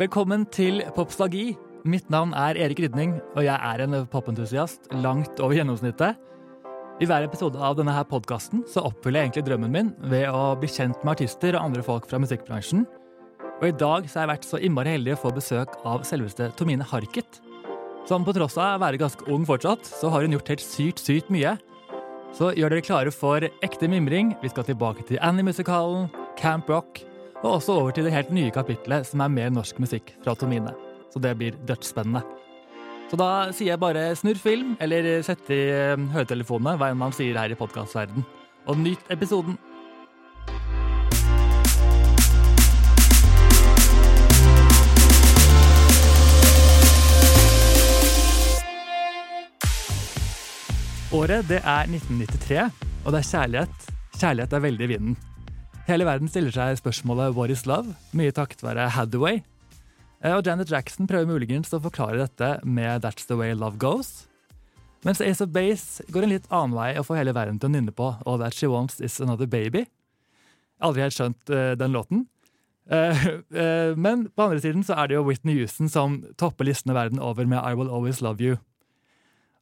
Velkommen til Popstagi. Mitt navn er Erik Rydning, og jeg er en popentusiast langt over gjennomsnittet. I hver episode av denne her podkasten oppfyller jeg egentlig drømmen min ved å bli kjent med artister og andre folk fra musikkbransjen. Og i dag så har jeg vært så innmari heldig å få besøk av selveste Tomine Harket. Som på tross av å være ganske ung fortsatt, så har hun gjort helt sykt, sykt mye. Så gjør dere klare for ekte mimring. Vi skal tilbake til Annie-musikalen, Camp Rock, og også over til det helt nye kapitlet som er mer norsk musikk fra Tomine. Så det blir dødsspennende. Så da sier jeg bare snurr film, eller sett i eh, høretelefonene, hva enn man sier her i podkastverden. Og nyt episoden. Året det er 1993, og det er kjærlighet. Kjærlighet er veldig i vinden. Hele verden stiller seg spørsmålet 'What is love?', mye takket være Hathaway. Eh, og Janet Jackson prøver muligens å forklare dette med 'That's the way love goes'. Mens Ace of Base går en litt annen vei og får hele verden til å nynne på 'All That She Wants Is Another Baby'. Aldri helt skjønt uh, den låten. Uh, uh, men på andre siden så er det jo Whitney Houston som topper listene verden over med 'I Will Always Love You'.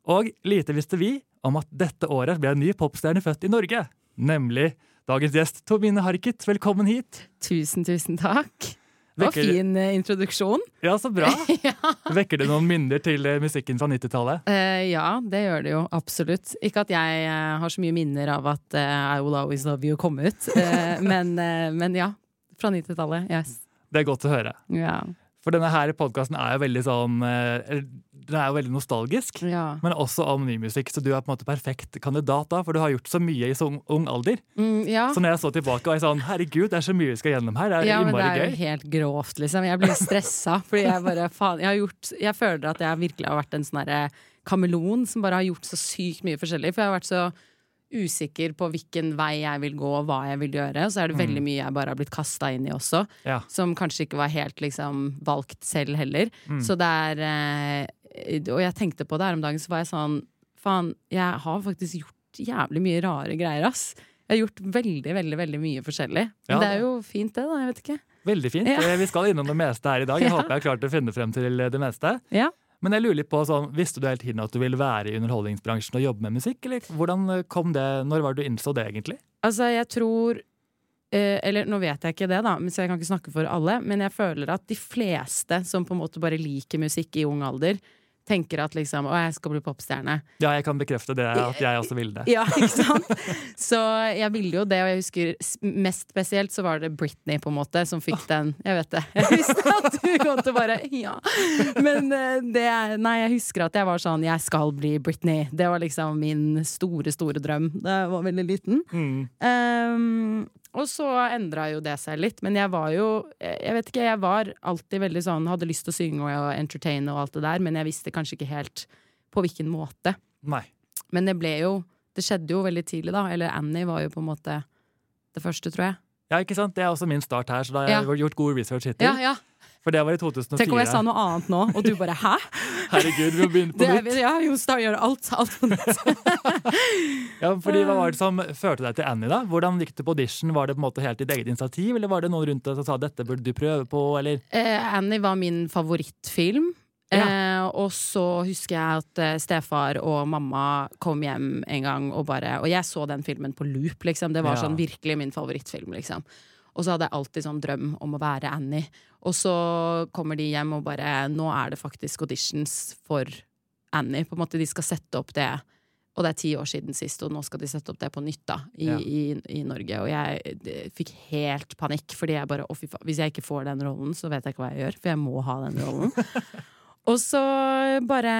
Og lite visste vi om at dette året ble en ny popstjerne født i Norge. Nemlig dagens gjest Tomine Harket. Velkommen hit. Tusen, tusen takk. Det var fin eh, introduksjon. Ja, så bra. Vekker det noen minner til eh, musikken fra 90-tallet? Uh, ja, det gjør det jo absolutt. Ikke at jeg eh, har så mye minner av at uh, I Will Always Love You kom ut, eh, men, eh, men ja. Fra 90-tallet. Yes. Det er godt å høre. Ja. For denne her podkasten er jo veldig sånn eh, Den er jo veldig nostalgisk. ja. Men også om ny musikk, så du er på en måte perfekt kandidat da, for du har gjort så mye i så ung, ung alder. Mm, ja. Så når jeg så tilbake og jeg sånn, herregud, det er så mye vi skal gjennom her, det er Ja, men det innmari er jo gøy. helt grovt, liksom. Jeg blir stressa, fordi jeg bare faen Jeg har gjort Jeg føler at jeg virkelig har vært en sånn derre kameleon som bare har gjort så sykt mye forskjellig. For jeg har vært så usikker på hvilken vei jeg vil gå, og hva jeg vil gjøre. Og så er det veldig mye jeg bare har blitt kasta inn i også, Ja. som kanskje ikke var helt liksom valgt selv heller. Så det er eh, Og jeg tenkte på det her om dagen, så var jeg sånn Faen, jeg har faktisk gjort jævlig mye rare greier, ass. Jeg har gjort veldig, veldig veldig mye forskjellig. Men Ja, det det- er jo fint, det, da. Jeg vet ikke. Veldig fint. Ja. Eh, Vi skal innom det meste her i dag. Jeg Ja. håper jeg har klart å finne frem til det meste. Ja. Men jeg lurer litt på, sånn, visste du hele tiden at du ville være i underholdningsbransjen og jobbe med musikk? Eller hvordan kom det, når var det du innså det egentlig? Altså, jeg tror eh, Eller nå vet jeg ikke det, da, så jeg kan ikke snakke for alle. Men jeg føler at de fleste som på en måte bare liker musikk i ung alder, tenker at liksom Å, jeg skal bli popstjerne. Ja, jeg kan bekrefte det, at jeg også ville det. Ja, ikke sant? Så jeg ville jo det, og jeg husker mest spesielt så var det Britney, på en måte, som fikk den. Jeg vet det. Jeg visste at du kom til å bare Ja. Men eh, det Nei, jeg husker at jeg var sånn Jeg skal bli Britney. Det var liksom min store, store drøm da jeg var veldig liten. Mm. Ehm, og så endra jo det seg litt, men jeg var jo Jeg vet ikke, jeg var alltid veldig sånn Hadde lyst til å synge og entertaine og alt det der, men jeg visste kanskje ikke helt på hvilken måte. Nei. Men det ble jo Det skjedde jo veldig tidlig, da. Eller Annie var jo på en måte det første, tror jeg. Ja, ikke sant? Det er også min start her, så da har jeg Ja. gjort god research hittil. Ja, ja. For det var i 2004. Tenk om jeg sa noe annet nå, og du bare 'hæ?' Herregud, vi må begynne på Det nytt. ja, Jonstad gjør alt, alt på nytt. Ja, fordi Hva var det som førte deg til Annie? da? Hvordan gikk det på audition? Var det på en måte helt ditt eget initiativ, eller var det noen rundt deg som sa dette burde du prøve på? eller? Eh, Annie var min favorittfilm. Eh, og så husker jeg at eh, stefar og mamma kom hjem en gang og bare Og jeg så den filmen på loop, liksom. Det var Ja. sånn virkelig min favorittfilm, liksom. Og så hadde jeg alltid sånn drøm om å være Annie. Og så kommer de hjem og bare Nå er det faktisk auditions for Annie. På en måte De skal sette opp det. Og det er ti år siden sist, og nå skal de sette opp det på nytt da, i, Ja. i, i Norge. Og jeg fikk helt panikk, fordi jeg bare å fy faen, Hvis jeg ikke får den rollen, så vet jeg ikke hva jeg gjør, for jeg må ha den rollen. Og så bare,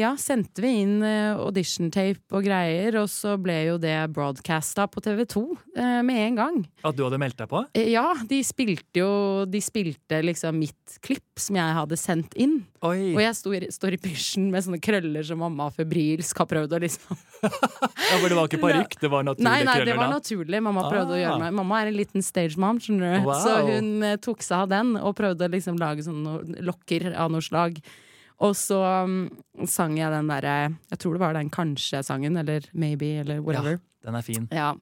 ja, sendte vi inn auditiontape audition-tape og greier, og så ble jo det broadcasta på TV2 eh, med en gang. At du hadde meldt deg på? Eh, Ja, de spilte jo De spilte liksom mitt klipp som jeg hadde sendt inn. Oi! Og jeg sto står i pysjen med sånne krøller som mamma febrilsk har prøvd å liksom Ja, for det var ikke parykk, det var naturlige Nei, nei, det var naturlig. Mamma prøvde å Ah. gjøre meg Mamma er en liten stage mom, skjønner du. Wow. Så hun eh, tok seg av den og prøvde å liksom lage sånne lokker av noe slag. Og så um, sang jeg den derre Jeg tror det var den Kanskje-sangen, eller Maybe, eller whatever. Ja, Den er fin. Ja.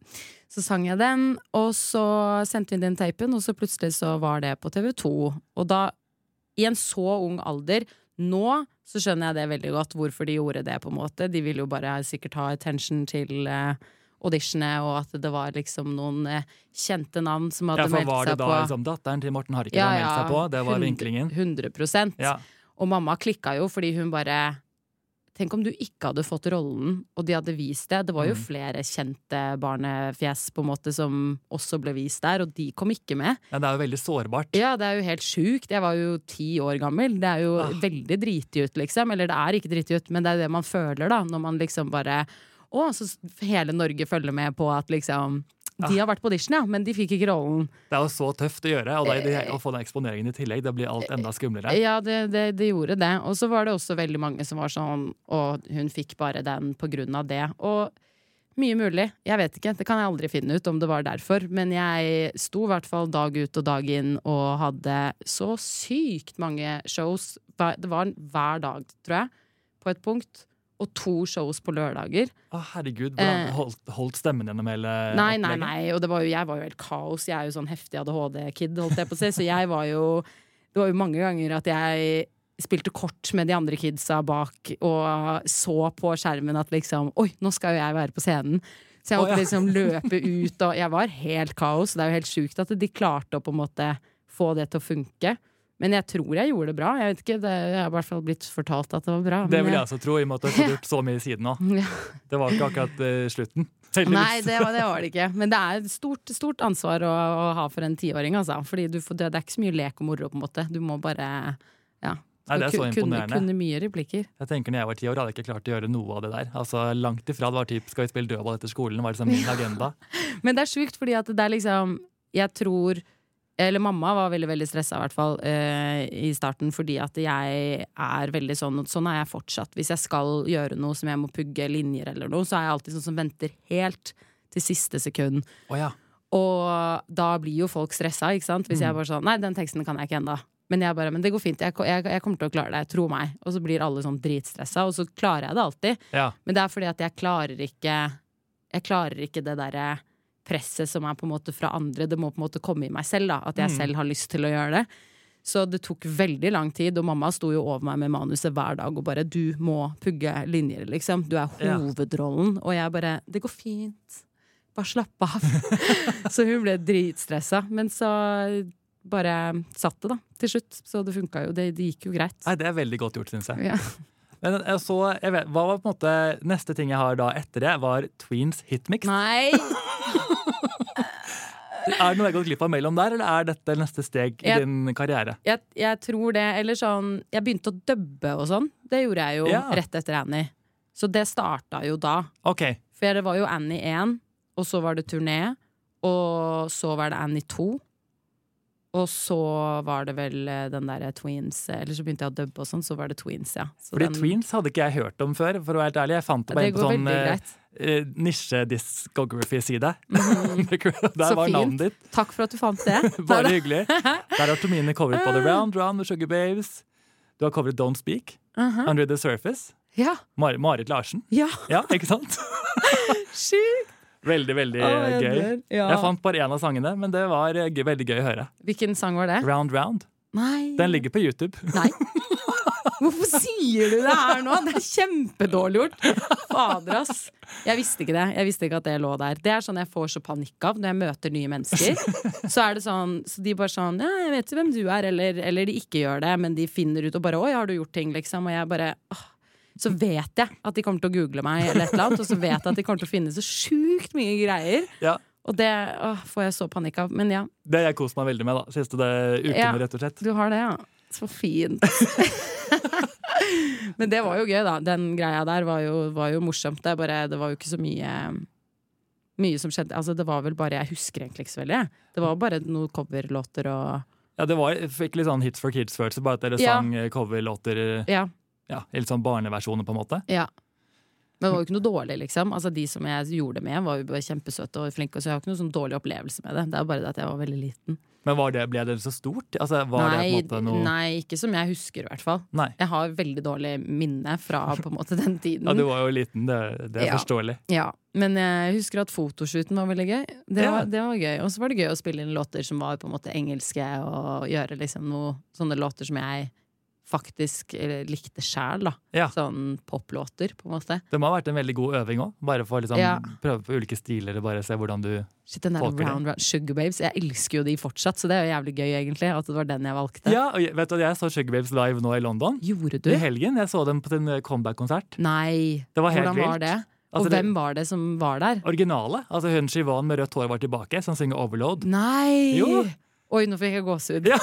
Så sang jeg den, og så sendte vi den tapen, og så plutselig så var det på TV2. Og da i en så ung alder Nå så skjønner jeg det veldig godt, hvorfor de gjorde det. på en måte De ville jo bare sikkert ha attention til uh, auditionet, og at det var liksom noen eh, kjente navn som hadde Ja, for var det da på. liksom datteren til Morten Harket Ja, ja, meldte ja. seg på? Det var Hundre- vinklingen? 100% Ja. Og mamma klikka jo fordi hun bare Tenk om du ikke hadde fått rollen, og de hadde vist det. Det var jo Mm. flere kjente barnefjes på en måte som også ble vist der, og de kom ikke med. ja, det er jo veldig sårbart. Ja, det er jo helt sjukt. Jeg var jo ti år gammel. Det er jo Ah. veldig driti ut, liksom. Eller det er ikke driti ut, men det er jo det man føler, da, når man liksom bare Å, så hele Norge følger med på at liksom De har vært på audition, ja, men de fikk ikke rollen. Det er jo så tøft å gjøre, og det, å få den eksponeringen i tillegg, det blir alt enda skumlere. Ja, det, det, det gjorde det. Og så var det også veldig mange som var sånn og hun fikk bare den på grunn av det. Og mye mulig. Jeg vet ikke. Det kan jeg aldri finne ut om det var derfor. Men jeg sto i hvert fall dag ut og dag inn og hadde så sykt mange shows. Det var hver dag, tror jeg, på et punkt. Og to shows på lørdager. Å, herregud, hvordan Eh. holdt, holdt stemmen gjennom hele Nei, nei, nei. Og det var jo, jeg var jo helt kaos. Jeg er jo sånn heftig ADHD-kid, holdt jeg på å si. Så jeg var jo Det var jo mange ganger at jeg spilte kort med de andre kidsa bak og så på skjermen at liksom Oi, nå skal jo jeg være på scenen. Så jeg måtte ja. liksom løpe ut, og jeg var helt kaos. Det er jo helt sjukt at de klarte å på en måte få det til å funke. Men jeg tror jeg gjorde det bra. Jeg vet ikke, det, jeg har i hvert fall blitt fortalt at det var bra. Det vil jeg også tro, i og med at du har fått gjort så mye siden òg. Det var ikke akkurat uh, slutten. heldigvis. Nei, det var, det var det ikke. Men det er et stort, stort ansvar å, å ha for en tiåring. Altså. Fordi du det, det er ikke så mye lek og moro. på en måte Du må bare ja. Nei, det er så imponerende. kunne, kunne mye replikker. Jeg tenker når jeg var ti år, hadde jeg ikke klart å gjøre noe av det der. Altså Langt ifra. Det var typ, skal vi spille dødball etter skolen? var liksom min agenda. Men det er sjukt, fordi at det er liksom Jeg tror eller mamma var veldig veldig stressa i hvert fall eh, i starten, fordi at jeg er veldig sånn Sånn er jeg fortsatt. Hvis jeg skal gjøre noe som jeg må pugge linjer eller noe, så er jeg alltid sånn som venter helt til siste sekund. Oh, ja. Og da blir jo folk stressa, ikke sant? Hvis jeg bare sånn Nei, den teksten kan jeg ikke ennå. Men jeg bare, men det går fint, jeg, jeg, jeg kommer til å klare det, tro meg. Og så blir alle sånn dritstressa, og så klarer jeg det alltid. ja. Men det er fordi at jeg klarer ikke Jeg klarer ikke det derre presset som er på en måte fra andre. Det må på en måte komme i meg selv, da. At jeg Mm. selv har lyst til å gjøre det. Så det tok veldig lang tid, og mamma sto jo over meg med manuset hver dag og bare 'du må pugge linjer', liksom. Du er hovedrollen. Og jeg bare 'det går fint'. Bare slapp av. så hun ble dritstressa. Men så bare satt det, da, til slutt. Så det funka jo. Det, det gikk jo greit. Nei, det er veldig godt gjort, syns jeg. Ja. Men jeg så, jeg vet, hva var på en måte Neste ting jeg har da etter det, var Tweens hitmix. Nei! Er det noe jeg har gått glipp av mellom der, eller er dette neste steg i Jeg- din karriere? Jeg, jeg tror det. Eller sånn Jeg begynte å dubbe og sånn. Det gjorde jeg jo Ja. rett etter Annie. Så det starta jo da. Okay. For det var jo Annie 1, og så var det turné, og så var det Annie 2. Og så var det vel eh, den derre Tweens eh, Eller så begynte jeg å dubbe og sånn, så var det Tweens, ja. Så Fordi den- Tweens hadde ikke jeg hørt om før, for å være helt ærlig. Jeg fant det bare det på sånn veldig eh, greit. eh, nisje-discography-side. Der Så var navnet ditt. Takk for at du fant det. Bare hyggelig. Der har Tomine covret både Round Round med Sugar Babes. Du har covret Don't Speak. Mhm. Under the Surface. Ja. Mar Marit Larsen. ja. Ja, ikke sant? Sjukt! Veldig, veldig oh, gøy. Ja. Jeg fant bare én av sangene, men det var eh, gøy, veldig gøy å høre. Hvilken sang var det? Round Round. Nei. Den ligger på YouTube. Nei. Hvorfor sier du det her nå? Det er kjempedårlig gjort. Fader, ass. Jeg visste ikke det. Jeg visste ikke at det lå der. Det er sånn jeg får så panikk av når jeg møter nye mennesker. Så er det sånn, så de bare sånn Ja, jeg vet ikke hvem du er, eller, eller de ikke gjør det, men de finner ut og bare Oi, har du gjort ting, liksom? Og jeg bare åh. Så vet jeg at de kommer til å google meg, eller et eller annet, og så vet jeg at de kommer til å finne så sjukt mye greier. Ja, Og det å, får jeg så panikk av. Men ja, Det har jeg kost meg veldig med da, siste det, ukene, Ja. rett og slett. Du har det, ja. Så fint. Men det var jo gøy, da. Den greia der var jo, var jo morsomt. Det, bare, det var jo ikke så mye Mye som skjedde. Altså, det var vel bare Jeg husker egentlig ikke så veldig. Det var bare noen coverlåter og Ja, det var, fikk litt sånn Hits for Kids-følelse, bare at dere sang eh, coverlåter eh, Ja. Ja, litt sånn barneversjoner, på en måte. ja. Men det var jo ikke noe dårlig, liksom. Altså De som jeg gjorde det med, var jo bare kjempesøte og flinke. Så jeg har ikke noe sånn dårlig opplevelse med det. Det er bare det at jeg var veldig liten. Men var det, ble det så stort? Altså, var Nei, det noe nei, ikke som jeg husker, i hvert fall. Nei. Jeg har veldig dårlig minne fra måte den tiden. Ja, du var jo liten, det, det er Ja. forståelig. Ja, Men jeg husker at fotoshooten var veldig gøy. Det Ja. var, det var gøy. Og så var det gøy å spille inn låter som var på en måte engelske, og gjøre liksom noe sånne låter som jeg faktisk eh, likte sjæl, da. Ja. Sånn poplåter, på en måte. Det må ha vært en veldig god øving òg. Bare for å liksom, Ja. prøve på ulike stiler og bare se hvordan du Shit, den der round, round Sugar Babes. Jeg elsker jo de fortsatt, så det er jo jævlig gøy, egentlig. At det var den jeg valgte. Ja, og vet du, Jeg så Sugar Babes live nå i London. Gjorde du? I helgen. Jeg så dem på sin comeback-konsert. Nei. Det var helt Hvordan var det? Altså, og hvem var det som var der? Originale. Altså Hun Shivan med rødt hår var tilbake, som synger Overload. Nei! Jo. Oi, nå fikk jeg gåsehud. Ja.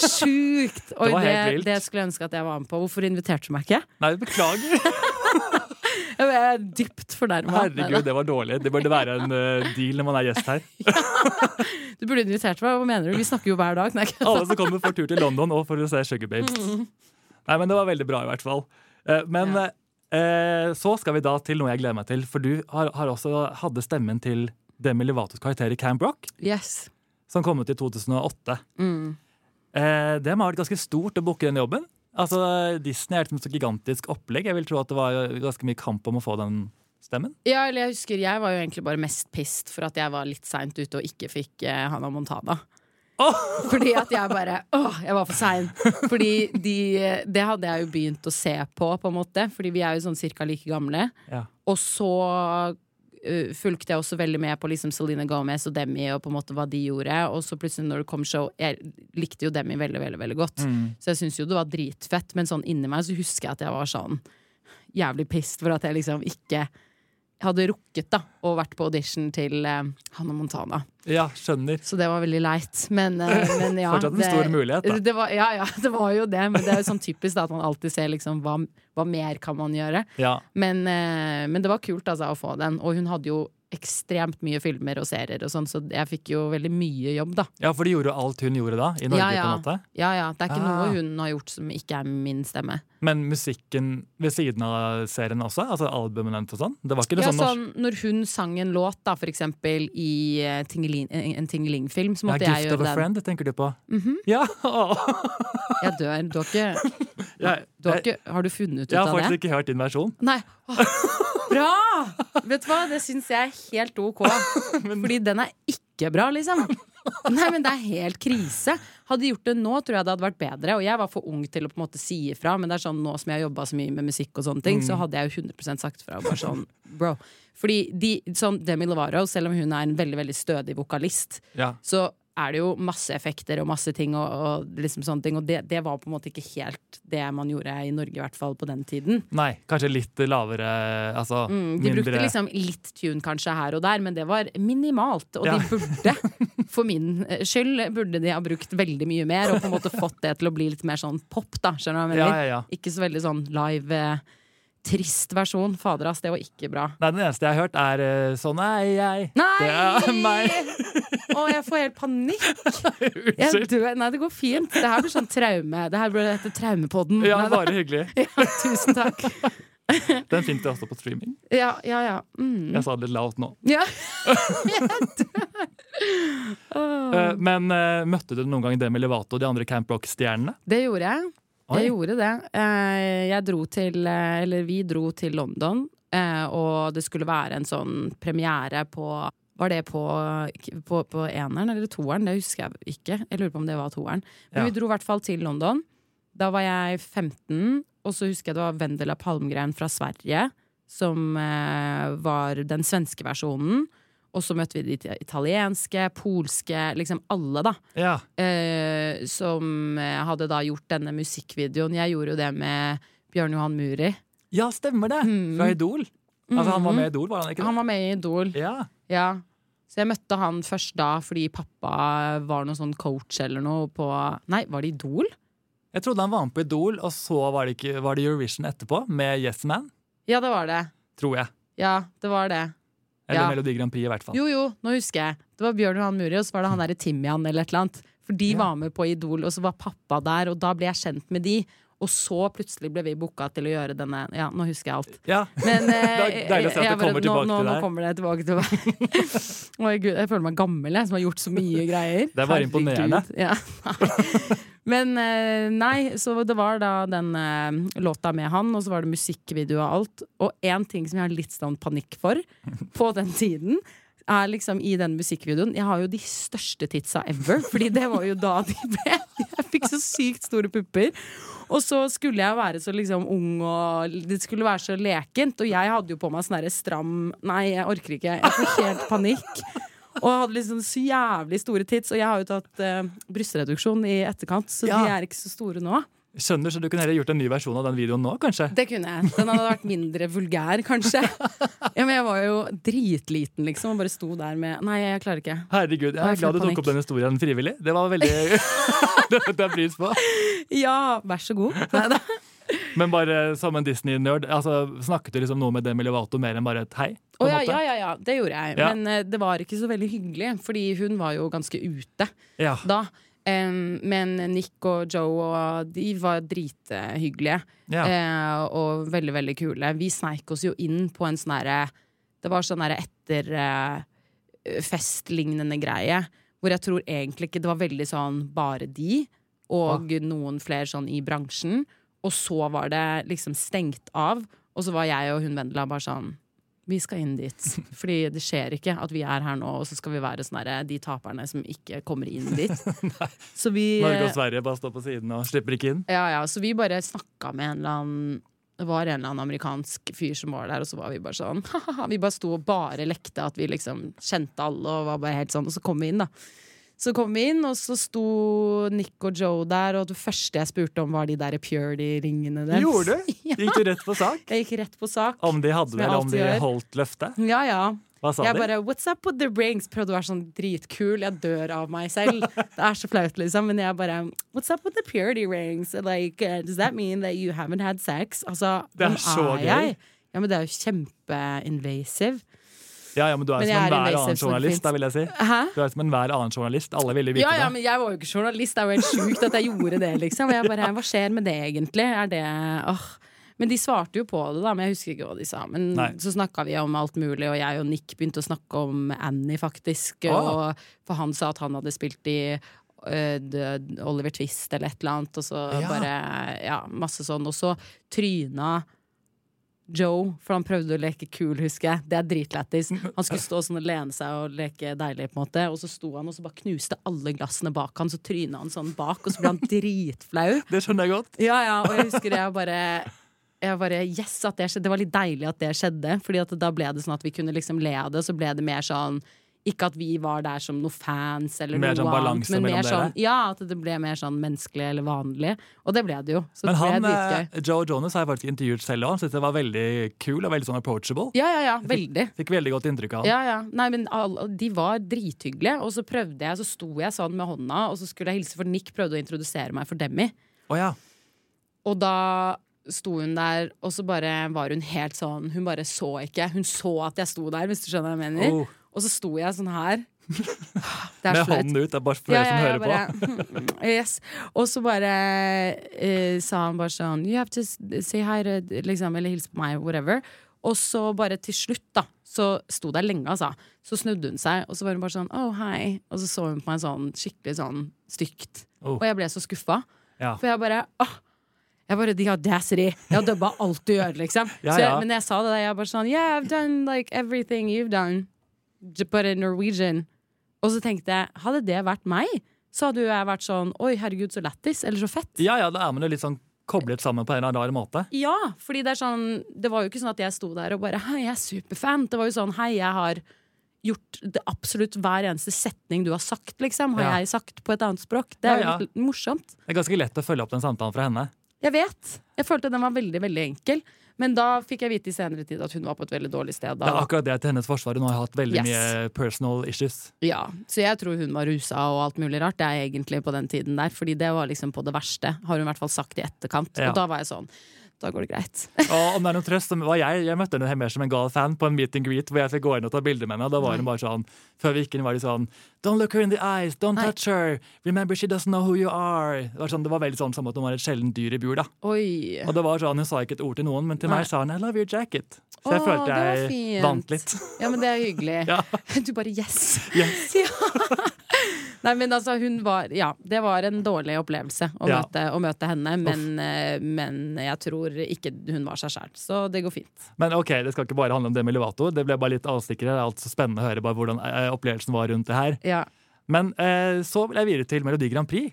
Sjukt! Oi, Det var det, det skulle jeg ønske at jeg var med på. Hvorfor inviterte du meg ikke? Nei, beklager. Jeg er dypt fornærma. Herregud, det var dårlig. Det burde være en uh, deal når man er gjest her. Du burde invitert meg. Hva mener du? Vi snakker jo hver dag. Nei, Alle som kommer får tur til London og for å se Sugar Babes. Nei, men Det var veldig bra, i hvert fall. Uh, Men Mm. Ja. eh, så skal vi da til noe jeg gleder meg til. For du har, har også hadde stemmen til Demi Levatos karakter i Camp Rock, Yes. Som kom ut i 2008. Mm. Eh, det må ha vært ganske stort å booke den jobben. Altså, Disney er et så gigantisk opplegg. Jeg vil tro at det var ganske mye kamp om å få den stemmen. Ja, eller jeg husker jeg var jo egentlig bare mest pissed for at jeg var litt seint ute og ikke fikk eh, Hannah Montana. Oh! Fordi at jeg bare Åh, jeg var for sein. Fordi de, det hadde jeg jo begynt å se på, på en måte. Fordi vi er jo sånn cirka like gamle. Ja. Og så uh, fulgte jeg også veldig med på liksom Selena Gomez og Demi og på en måte hva de gjorde. Og så plutselig når det kom show Jeg likte jo Demi veldig, veldig, veldig godt. Mm. Så jeg syns jo det var dritfett, men sånn inni meg så husker jeg at jeg var sånn jævlig pissed for at jeg liksom ikke hadde rukket da og vært på audition til uh, Hannah Montana. ja, skjønner. Så det var veldig leit. Men, uh, men ja. Fortsatt en stor mulighet, da. Det var, ja, ja, det var jo det. Men det er jo sånn typisk da, at man alltid ser liksom hva, hva mer kan man gjøre. Ja. Men, uh, men det var kult altså, å få den. Og hun hadde jo ekstremt mye filmer og serier og sånn, så jeg fikk jo veldig mye jobb, da. ja, for de gjorde jo alt hun gjorde da, i Norge. Ja, ja. på en måte. Ja, ja. Det er ikke Ah. noe hun har gjort som ikke er min stemme. Men musikken ved siden av serien også? Altså albumen hennes og sånn? Det var ikke det Ja, sånn sånn, når hun sang en låt, da, for eksempel i uh, en Tingeling-film, så ja, jeg gjøre den. Gift of a friend, Friend, tenker du på? Mhm. Ja! Jeg dør. Du har ikke, du har, ikke har du funnet ut av det? jeg har faktisk det? ikke hørt din versjon. Nei. Åh, bra! Vet du hva, det syns jeg er helt ok. Fordi den er ikke bra, liksom. Nei, men det er helt krise. Hadde de gjort det nå, tror jeg det hadde vært bedre. Og jeg var for ung til å på en måte si ifra, men det er sånn nå som jeg har jobba så mye med musikk, og sånne ting, så hadde jeg jo 100 sagt fra. Bare sånn, bro. Fordi de, sånn Demi Lovaro, selv om hun er en veldig veldig stødig vokalist, Ja. så er det jo masse effekter og masse ting, og, og liksom sånne ting. Og det, det var på en måte ikke helt det man gjorde i Norge, i hvert fall på den tiden. Nei, kanskje litt lavere Altså Mm, de brukte liksom litt tune kanskje her og der, men det var minimalt. Og Ja. de burde, for min eh, skyld, burde de ha brukt veldig mye mer og på en måte fått det til å bli litt mer sånn pop, da. Skjønner du hva jeg mener? ja, ja. Ikke så veldig sånn live, eh, trist versjon. Fader, ass, det var ikke bra. Nei, den eneste jeg har hørt, er eh, Sånn er jeg. Nei! Det er meg. Å, jeg får helt panikk! Unnskyld. Nei, det går fint. Det her blir sånn traume. Det her blir hete Traumepodden. Ja, Nei, bare hyggelig. ja, tusen takk. Den finnes det også på streaming. Ja, ja, ja. Mm. Jeg sa det litt lavt nå. ja. Eh, Men eh, møtte du noen gang Demi Levato og de andre Camp Rock-stjernene? Det gjorde jeg. Oi. Jeg gjorde det. Eh, Jeg dro til eh, Eller vi dro til London, eh, og det skulle være en sånn premiere på Var det på, på, på eneren eller toeren? Det husker jeg ikke. Jeg lurer på om det var toeren. Men Ja. vi dro i hvert fall til London. Da var jeg 15, og så husker jeg det var Vendela Palmgren fra Sverige som var den svenske versjonen. Og så møtte vi de italienske, polske, liksom alle, da Ja. eh, som eh, hadde da gjort denne musikkvideoen. Jeg gjorde jo det med Bjørn Johan Muri. ja, stemmer det! Mm. Fra Idol. Altså, han var med i Idol, var han ikke det? Han var med i Idol. Ja. Ja. Så jeg møtte han først da fordi pappa var noen sånn coach eller noe på Nei, var det Idol? Jeg trodde han var med på Idol, og så var det, ikke, var det Eurovision etterpå, med Yes Man, Ja, det var det. tror jeg. Ja, det var det. Eller Ja. Melodi Grand Prix, i hvert fall. Jo, jo, nå husker jeg. Det var Bjørn Johan Muri, og så var det han derre Timian eller et eller annet. For de Ja. var med på Idol, og så var pappa der, og da ble jeg kjent med de. Og så plutselig ble vi booka til å gjøre denne Ja, nå husker jeg alt. Ja. Men eh, deilig å se at det kommer tilbake nå, til nå kommer det tilbake til meg. Oi, Gud, jeg føler meg gammel, jeg, som har gjort så mye greier. Det er bare imponerende. Ja. Men eh, nei, så det var da den eh, låta med han, og så var det musikkvideo og alt. Og én ting som jeg har litt sånn panikk for på den tiden, er liksom i den musikkvideoen Jeg har jo de største titsa ever, Fordi det var jo da de ble Jeg fikk så sykt store pupper. Og så skulle jeg være så liksom ung, og det skulle være så lekent. Og jeg hadde jo på meg sånn derre stram Nei, jeg orker ikke. Jeg får helt panikk. Og hadde liksom så jævlig store tits. Og jeg har jo tatt eh, brystreduksjon i etterkant, så Ja. de er ikke så store nå. Skjønner, så du kunne heller gjort en ny versjon av den videoen nå, kanskje? Det kunne jeg. Den hadde vært mindre vulgær, kanskje. Ja, men jeg var jo dritliten, liksom, og bare sto der med Nei, jeg klarer ikke. Herregud, jeg er glad du tok opp den historien frivillig. Det var veldig Det setter jeg pris på. Ja, vær så god. Men bare som en Disney-nerd, altså, snakket du liksom noe med Demi Lovato mer enn bare et hei? En ja, ja, ja, ja, det gjorde jeg. Ja. Men uh, det var ikke så veldig hyggelig, fordi hun var jo ganske ute ja. da. Em, men Nick og Joe og de var drithyggelige. ja. Uh, og veldig, veldig kule. Vi sneik oss jo inn på en sånn herre Det var sånn herre etterfestlignende greie. Hvor jeg tror egentlig ikke det var veldig sånn bare de, og noen flere sånn i bransjen. Og så var det liksom stengt av, og så var jeg og hun Vendela bare sånn vi skal inn dit. Fordi det skjer ikke at vi er her nå, og så skal vi være sånn de taperne som ikke kommer inn dit. Så vi Norge og Sverige bare står på siden og slipper ikke inn. ja, ja, så vi bare snakka med en eller annen Det var en eller annen amerikansk fyr som var der, og så var vi bare sånn. Vi bare sto og bare lekte at vi liksom kjente alle, og var bare helt sånn, og så kom vi inn, da. Så kom vi inn, og så sto Nick og Joe der, og det første jeg spurte om, var de der Purdy-ringene deres. Gjorde du? Gikk du rett på sak? Jeg gikk rett på sak. Om de hadde det, eller om de holdt løftet? Ja, ja. Hva sa Jeg de? bare What's up with the rings? Prøvde å være sånn dritkul. Jeg dør av meg selv. Det er så flaut, liksom. Men jeg bare What's up with the purity rings? Like, uh, does that mean that you haven't had sex? Altså, Det er så er gøy. jeg? Ja, men det er jo kjempeinvasive. Ja, ja, men du er Men som er enhver invasive annen journalist, da vil jeg si. Hæ? Du er som enhver annen journalist. Alle ville vite Ja, ja, men jeg var jo ikke journalist. Det er jo helt sjukt at jeg gjorde det, liksom. Jeg bare Hva skjer med det, egentlig? Er det åh. Men de svarte jo på det, da. Men jeg husker ikke hva de sa. Men Nei. så snakka vi om alt mulig, og jeg og Nick begynte å snakke om Annie, faktisk. Ah. Og, for han sa at han hadde spilt i Oliver Twist eller et eller annet, og så Ja. bare Ja, masse sånn. Og så tryna Joe, for han prøvde å leke kul, husker jeg. Det er dritlættis. Han skulle stå sånn og lene seg og leke deilig, på en måte. Og så sto han og så bare knuste alle glassene bak han, så tryna han sånn bak, og så ble han dritflau. Det skjønner jeg godt. Ja, ja, og jeg husker jeg bare jeg bare, yes, at det skjedde. Det var litt deilig at det skjedde, Fordi at da ble det sånn at vi kunne liksom le av det, og så ble det mer sånn ikke at vi var der som noe fans, eller Mer noe sånn annet, men mer dere? sånn, ja, at det ble mer sånn menneskelig eller vanlig. Og det ble det jo. Så Men det han, eh, Joe Jonas har jeg faktisk intervjuet selv òg. Han syntes det var veldig kul og veldig sånn approachable. Ja, ja, ja. Veldig. Fikk veldig godt inntrykk av han. Ja, ja. Nei, men all, De var drithyggelige. Og så prøvde jeg, så sto jeg sånn med hånda, og så skulle jeg hilse, for Nick prøvde å introdusere meg for Demi. Oh, ja. Og da sto hun der, og så bare var hun helt sånn Hun bare så ikke. Hun så at jeg sto der, hvis du skjønner hva jeg mener. Oh, Og så sto jeg sånn her. Er med hånden ut. Det er bare for dere som hører på. på. yes. Og så bare eh, sa han bare sånn You have to say hi liksom, Eller hilse på meg, whatever. Og så bare til slutt, da, så sto der lenge, altså. Så snudde hun seg, og så var hun bare sånn oh, hei. Og så så hun på meg sånn skikkelig sånn stygt. Oh. Og jeg ble så skuffa. Ja. For jeg bare åh, jeg bare, The audacity. Jeg har dubba alt du gjør, liksom. Ja, Så men jeg sa det der, jeg bare sånn Yeah, I've done like everything you've done, in Norwegian. Og så tenkte jeg, hadde det vært meg, så hadde jo jeg vært sånn Oi, herregud, så lættis. Eller så fett. ja, ja, da er man jo litt sånn koblet sammen på en eller annen måte. Ja, fordi det er sånn Det var jo ikke sånn at jeg sto der og bare Hei, jeg er superfan. Det var jo sånn Hei, jeg har gjort det absolutt hver eneste setning du har sagt, liksom, har Ja. jeg sagt på et annet språk. Det er Ja, ja. jo litt morsomt. Det er ganske lett å følge opp den samtalen fra henne. Jeg vet. Jeg følte den var veldig, veldig enkel. Men da fikk jeg vite i senere tid at hun var på et veldig dårlig sted. Det er akkurat det til hennes forsvar. Hun har hatt veldig Yes. mye personal issues. Ja, Så jeg tror hun var rusa og alt mulig rart. Det er egentlig på den tiden der Fordi det var liksom på det verste, har hun i hvert fall sagt i etterkant. Ja. Og da var jeg sånn da går det greit. Og om det er noen trøst, jeg, jeg møtte henne mer som en gal fan på en meet and greet hvor jeg fikk gå inn og ta bilder med henne. Da var hun bare sånn, Før vi gikk inn, var de sånn Don't look her in the eyes, don't Nei. touch her. Remember she doesn't know who you are. Det var, sånn, det var veldig sånn som at hun var et sjeldent dyr i bur. da. Oi. Og det var sånn, Hun sa ikke et ord til noen, men til Nei. meg sa hun I love your jacket. Så jeg Åh, følte jeg vant litt. Ja, men det er hyggelig. Ja. Du bare yes. Yes. Nei, men altså, hun var Ja, det var en dårlig opplevelse å, Ja. møte, å møte henne, men, eh, men jeg tror ikke hun var seg sjæl. Så det går fint. Men ok, det skal ikke bare handle om Demi Lovato. Det ble bare litt avstikkere. Det er alt så spennende å høre bare hvordan eh, opplevelsen var rundt det her. Ja. Men eh, så vil jeg videre til Melodi Grand Prix.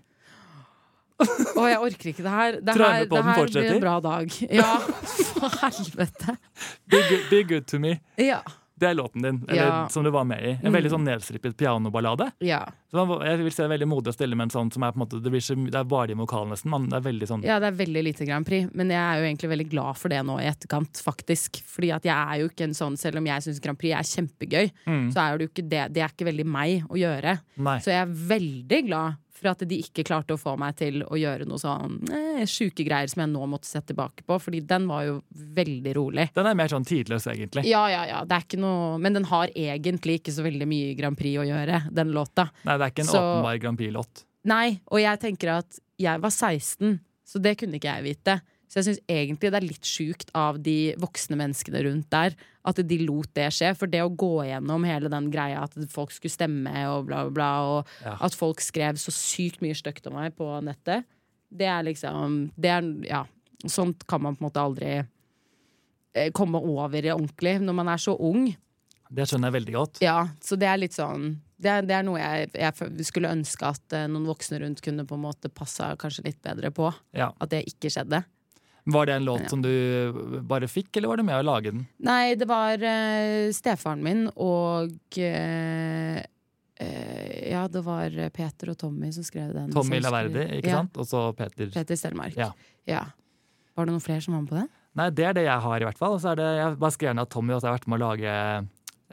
Å, jeg orker ikke det her. Det her, det her blir en bra dag. Ja, for helvete. Be good, be good to me. Ja. Det er låten din, eller Ja. som du var med i. En Mm. veldig sånn nedstrippet pianoballade. Ja. Så man- jeg vil si det er veldig modig å stille med en sånn som er på en måte, det, så, det er bare de vokalene nesten. Man, det er veldig sånn ja, det er veldig lite Grand Prix, men jeg er jo egentlig veldig glad for det nå i etterkant, faktisk. Fordi at jeg er jo ikke en sånn, selv om jeg syns Grand Prix er kjempegøy, Mm. så er det jo ikke det. Det er ikke veldig meg å gjøre. Nei. Så jeg er veldig glad for at de ikke klarte å få meg til å gjøre noe sånn eh, sjuke greier som jeg nå måtte se tilbake på, fordi den var jo veldig rolig. Den er mer sånn tidløs, egentlig. Ja, ja, ja, det er ikke noe Men den har egentlig ikke så veldig mye Grand Prix å gjøre, den låta. Nei, det er ikke en Så- åpenbar Grand Prix-låt. Nei, og jeg tenker at jeg var 16, så det kunne ikke jeg vite. Så jeg syns egentlig det er litt sjukt av de voksne menneskene rundt der at de lot det skje. For det å gå gjennom hele den greia at folk skulle stemme og bla, bla, bla, og Ja. at folk skrev så sykt mye stygt om meg på nettet, det er liksom det er, Ja. Sånt kan man på en måte aldri eh, komme over i ordentlig når man er så ung. Det skjønner jeg veldig godt. Ja, så det er litt sånn Det er, det er noe jeg, jeg skulle ønske at eh, noen voksne rundt kunne på en måte passa kanskje litt bedre på. Ja. At det ikke skjedde. Var det en låt Ja. som du bare fikk, eller var du med å lage den? Nei, det var uh, stefaren min og uh, Uh, Ja, det var Peter og Tommy som skrev den. Tommy Laverdi, ikke ja, sant? Og så Peter. Peter Stelmark. Ja. ja. Var det noen flere som var med på det? Nei, det er det jeg har, i hvert fall. Og så er det, jeg bare skrev ned at Tommy også har vært med å lage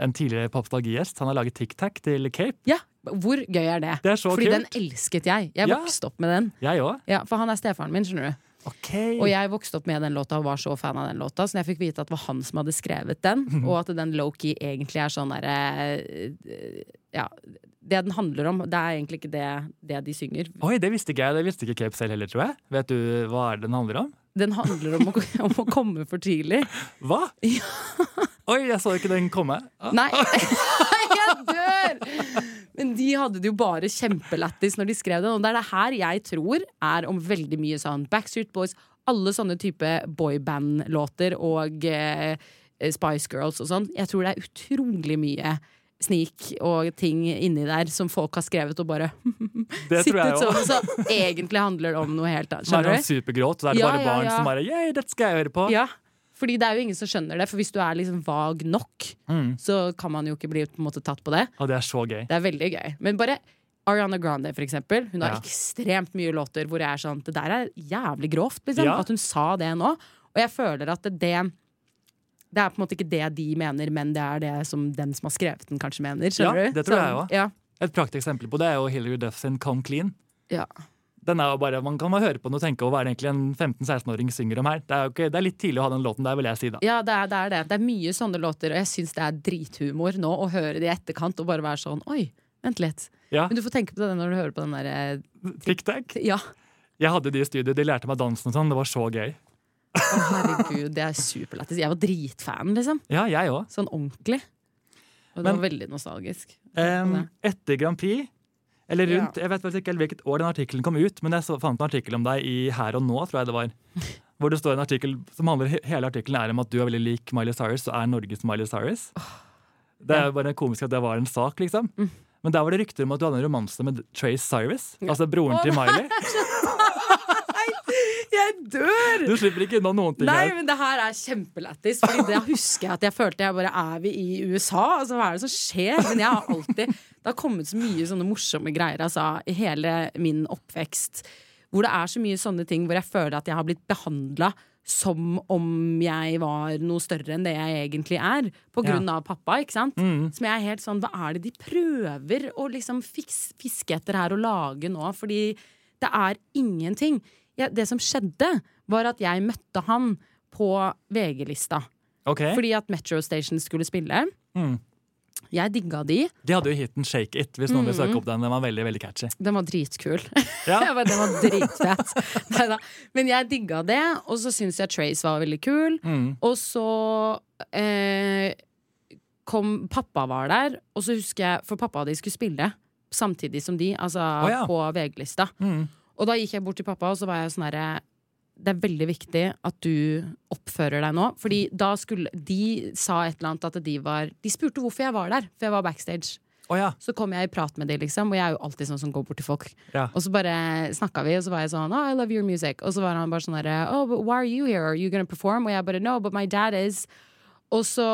en tidligere Popstalgi-gjest. Han har laget Tic Tac til Cape. Ja! Hvor gøy er det? Det er så Fordi den elsket jeg. Jeg vokste opp med den. Jeg også. Ja, For han er stefaren min, skjønner du. Ok. Og jeg vokste opp med den låta og var så fan av den låta, så jeg fikk vite at det var han som hadde skrevet den, og at den low-key egentlig er sånn derre Ja. Det den handler om, det er egentlig ikke det, det de synger. Oi, det visste ikke jeg. Det visste ikke Cape selv heller, tror jeg. Vet du hva er det den handler om? Den handler om å, om å komme for tidlig. Hva? Oi, jeg så ikke den komme. Nei, jeg dør! Men de hadde det jo bare kjempelættis når de skrev den. Og det er det her jeg tror er om veldig mye sånn Backstreet Boys, alle sånne type boyband-låter og eh, Spice Girls og sånn. Jeg tror det er utrolig mye snik og ting inni der som folk har skrevet og bare Det tror jeg sittet sånn. Så egentlig handler det om noe helt annet. Er Skjønner du? supergråt, er det Ja, bare barn ja. som bare Yeah, dette skal jeg høre på. Ja, fordi det er jo ingen som skjønner det. For hvis du er liksom vag nok, Mm. så kan man jo ikke bli på en måte tatt på det. Og det er så gøy. Det er veldig gøy. Men bare Ariana Grande, for eksempel. Hun har Ja. ekstremt mye låter hvor jeg er sånn Det der er jævlig grovt, liksom. Ja. At hun sa det nå. Og jeg føler at det, det det er på en måte ikke det de mener, men det er det som den som har skrevet den, kanskje mener. Ja, du? det tror jeg Sånn, også. Ja. Et prakteksempel på det er jo Hilary Duff sin Come Clean. Ja. Den er jo bare, Man kan bare høre på den og tenke hva er det egentlig en 15-16-åring synger om her. Det er, det er litt tidlig å ha den låten der, vil jeg si da. Ja, det er, det er det. Det er mye sånne låter, og jeg syns det er drithumor nå å høre det i etterkant og bare være sånn Oi, vent litt. Ja, Men du får tenke på det når du hører på den derre Tic Tac. Ja. Jeg hadde de i studio, de lærte meg dansen og sånn. Det var så gøy. Å, herregud, det er superlættis. Jeg var dritfan, liksom. Ja, jeg også. Sånn ordentlig. Og det Men- var veldig nostalgisk. Um, etter Grand Prix, eller rundt Jeg vet ikke hvilket år den artikkelen kom ut, men jeg så, fant en artikkel om deg i Her og Nå, tror jeg det var. Hvor det står en artikkel som handler Hele artikkelen er om at du er veldig lik Miley Cyrus og er Norges Miley Cyrus. Det er jo bare komisk at det var en sak, liksom. Mm. Men der var det rykter om at du hadde en romanse med Trace Cyrus. Altså broren til Miley. Jeg dør! Du slipper ikke unna noen ting Nei, her. men det her er kjempelættis. Fordi det husker jeg at jeg følte jeg bare Er vi i USA? Altså, hva er det som skjer? Men jeg har alltid Det har kommet så mye sånne morsomme greier altså, i hele min oppvekst. Hvor det er så mye sånne ting hvor jeg føler at jeg har blitt behandla som om jeg var noe større enn det jeg egentlig er. På grunn av pappa, ikke sant? Mm. Som jeg er helt sånn, Hva er det de prøver å liksom fiske etter her og lage nå? Fordi det er ingenting. Ja, det som skjedde, var at jeg møtte han på VG-lista. Okay. Fordi at Metro Station skulle spille. Mm. Jeg digga de. De hadde jo hiten Shake It, hvis noen vil Mm. søke opp den. Den var veldig veldig catchy. Den var dritkul. Ja. Den var dritfett. Neida. Men jeg digga det, og så syns jeg Trace var veldig kul. Mm. Og så eh, kom Pappa var der, og så husker jeg For pappa og de skulle spille samtidig som de, altså ja. på VG-lista. Mm. Og da gikk jeg bort til pappa, og så var jeg sånn herre det er veldig viktig at du oppfører deg nå. Fordi da skulle De sa et eller annet at de var De spurte hvorfor jeg var der, for jeg var backstage. Oh, ja. Så kom jeg i prat med dem, liksom, og jeg er jo alltid sånn som går bort til folk. ja. Og så bare snakka vi, og så var jeg sånn oh, I love your music. Og så var han bare sånn derre Oh, but why are you here? Are you gonna perform? Og jeg bare No, but my dad is. Og så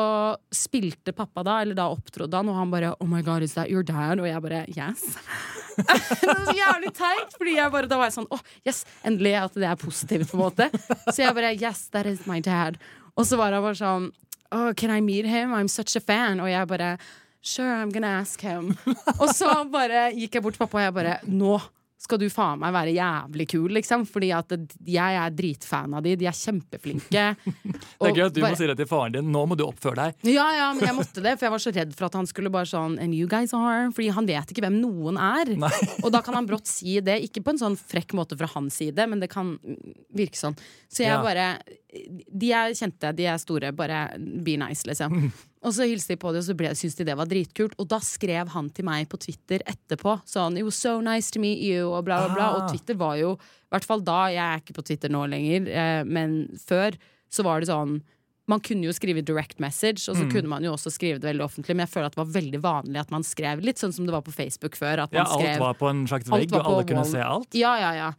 spilte pappa da, eller da opptrådte han, og han bare Oh my god, is that your dad? Og jeg bare Yes. det var så jævlig teit, Fordi jeg bare, da var jeg sånn Åh, yes, endelig at det er positivt, på en måte. Så jeg bare Yes, that is my dad. Og så var han bare sånn Oh, can I meet him? I'm such a fan. Og jeg bare Sure, I'm gonna ask him. Og så bare gikk jeg bort til pappa, og jeg bare Nå skal du faen meg være jævlig kul, liksom. Fordi at jeg er dritfan av de. De er kjempeflinke. Det er gøy at du må si det til faren din. Nå må du oppføre deg. Ja, ja, men jeg måtte det, for jeg var så redd for at han skulle bare sånn And you guys are Fordi han vet ikke hvem noen er. Og da kan han brått si det, ikke på en sånn frekk måte fra hans side, men det kan virke sånn. Så jeg Ja. bare De er kjente, de er store, bare be nice, liksom. Og så hilste de på det, og så ble- syntes de det var dritkult. Og da skrev han til meg på Twitter etterpå sånn It was so nice to meet you, og bla, bla, bla. Ah. Og Twitter var jo, i hvert fall da, jeg er ikke på Twitter nå lenger, eh, men før så var det sånn man kunne jo skrive direct message, og så Mm. kunne man jo også skrive det veldig offentlig, men jeg føler at det var veldig vanlig at man skrev litt sånn som det var på Facebook før. At man Ja, alt skrev, var på en slags vegg, og alle kunne se alt. Ja, ja, ja.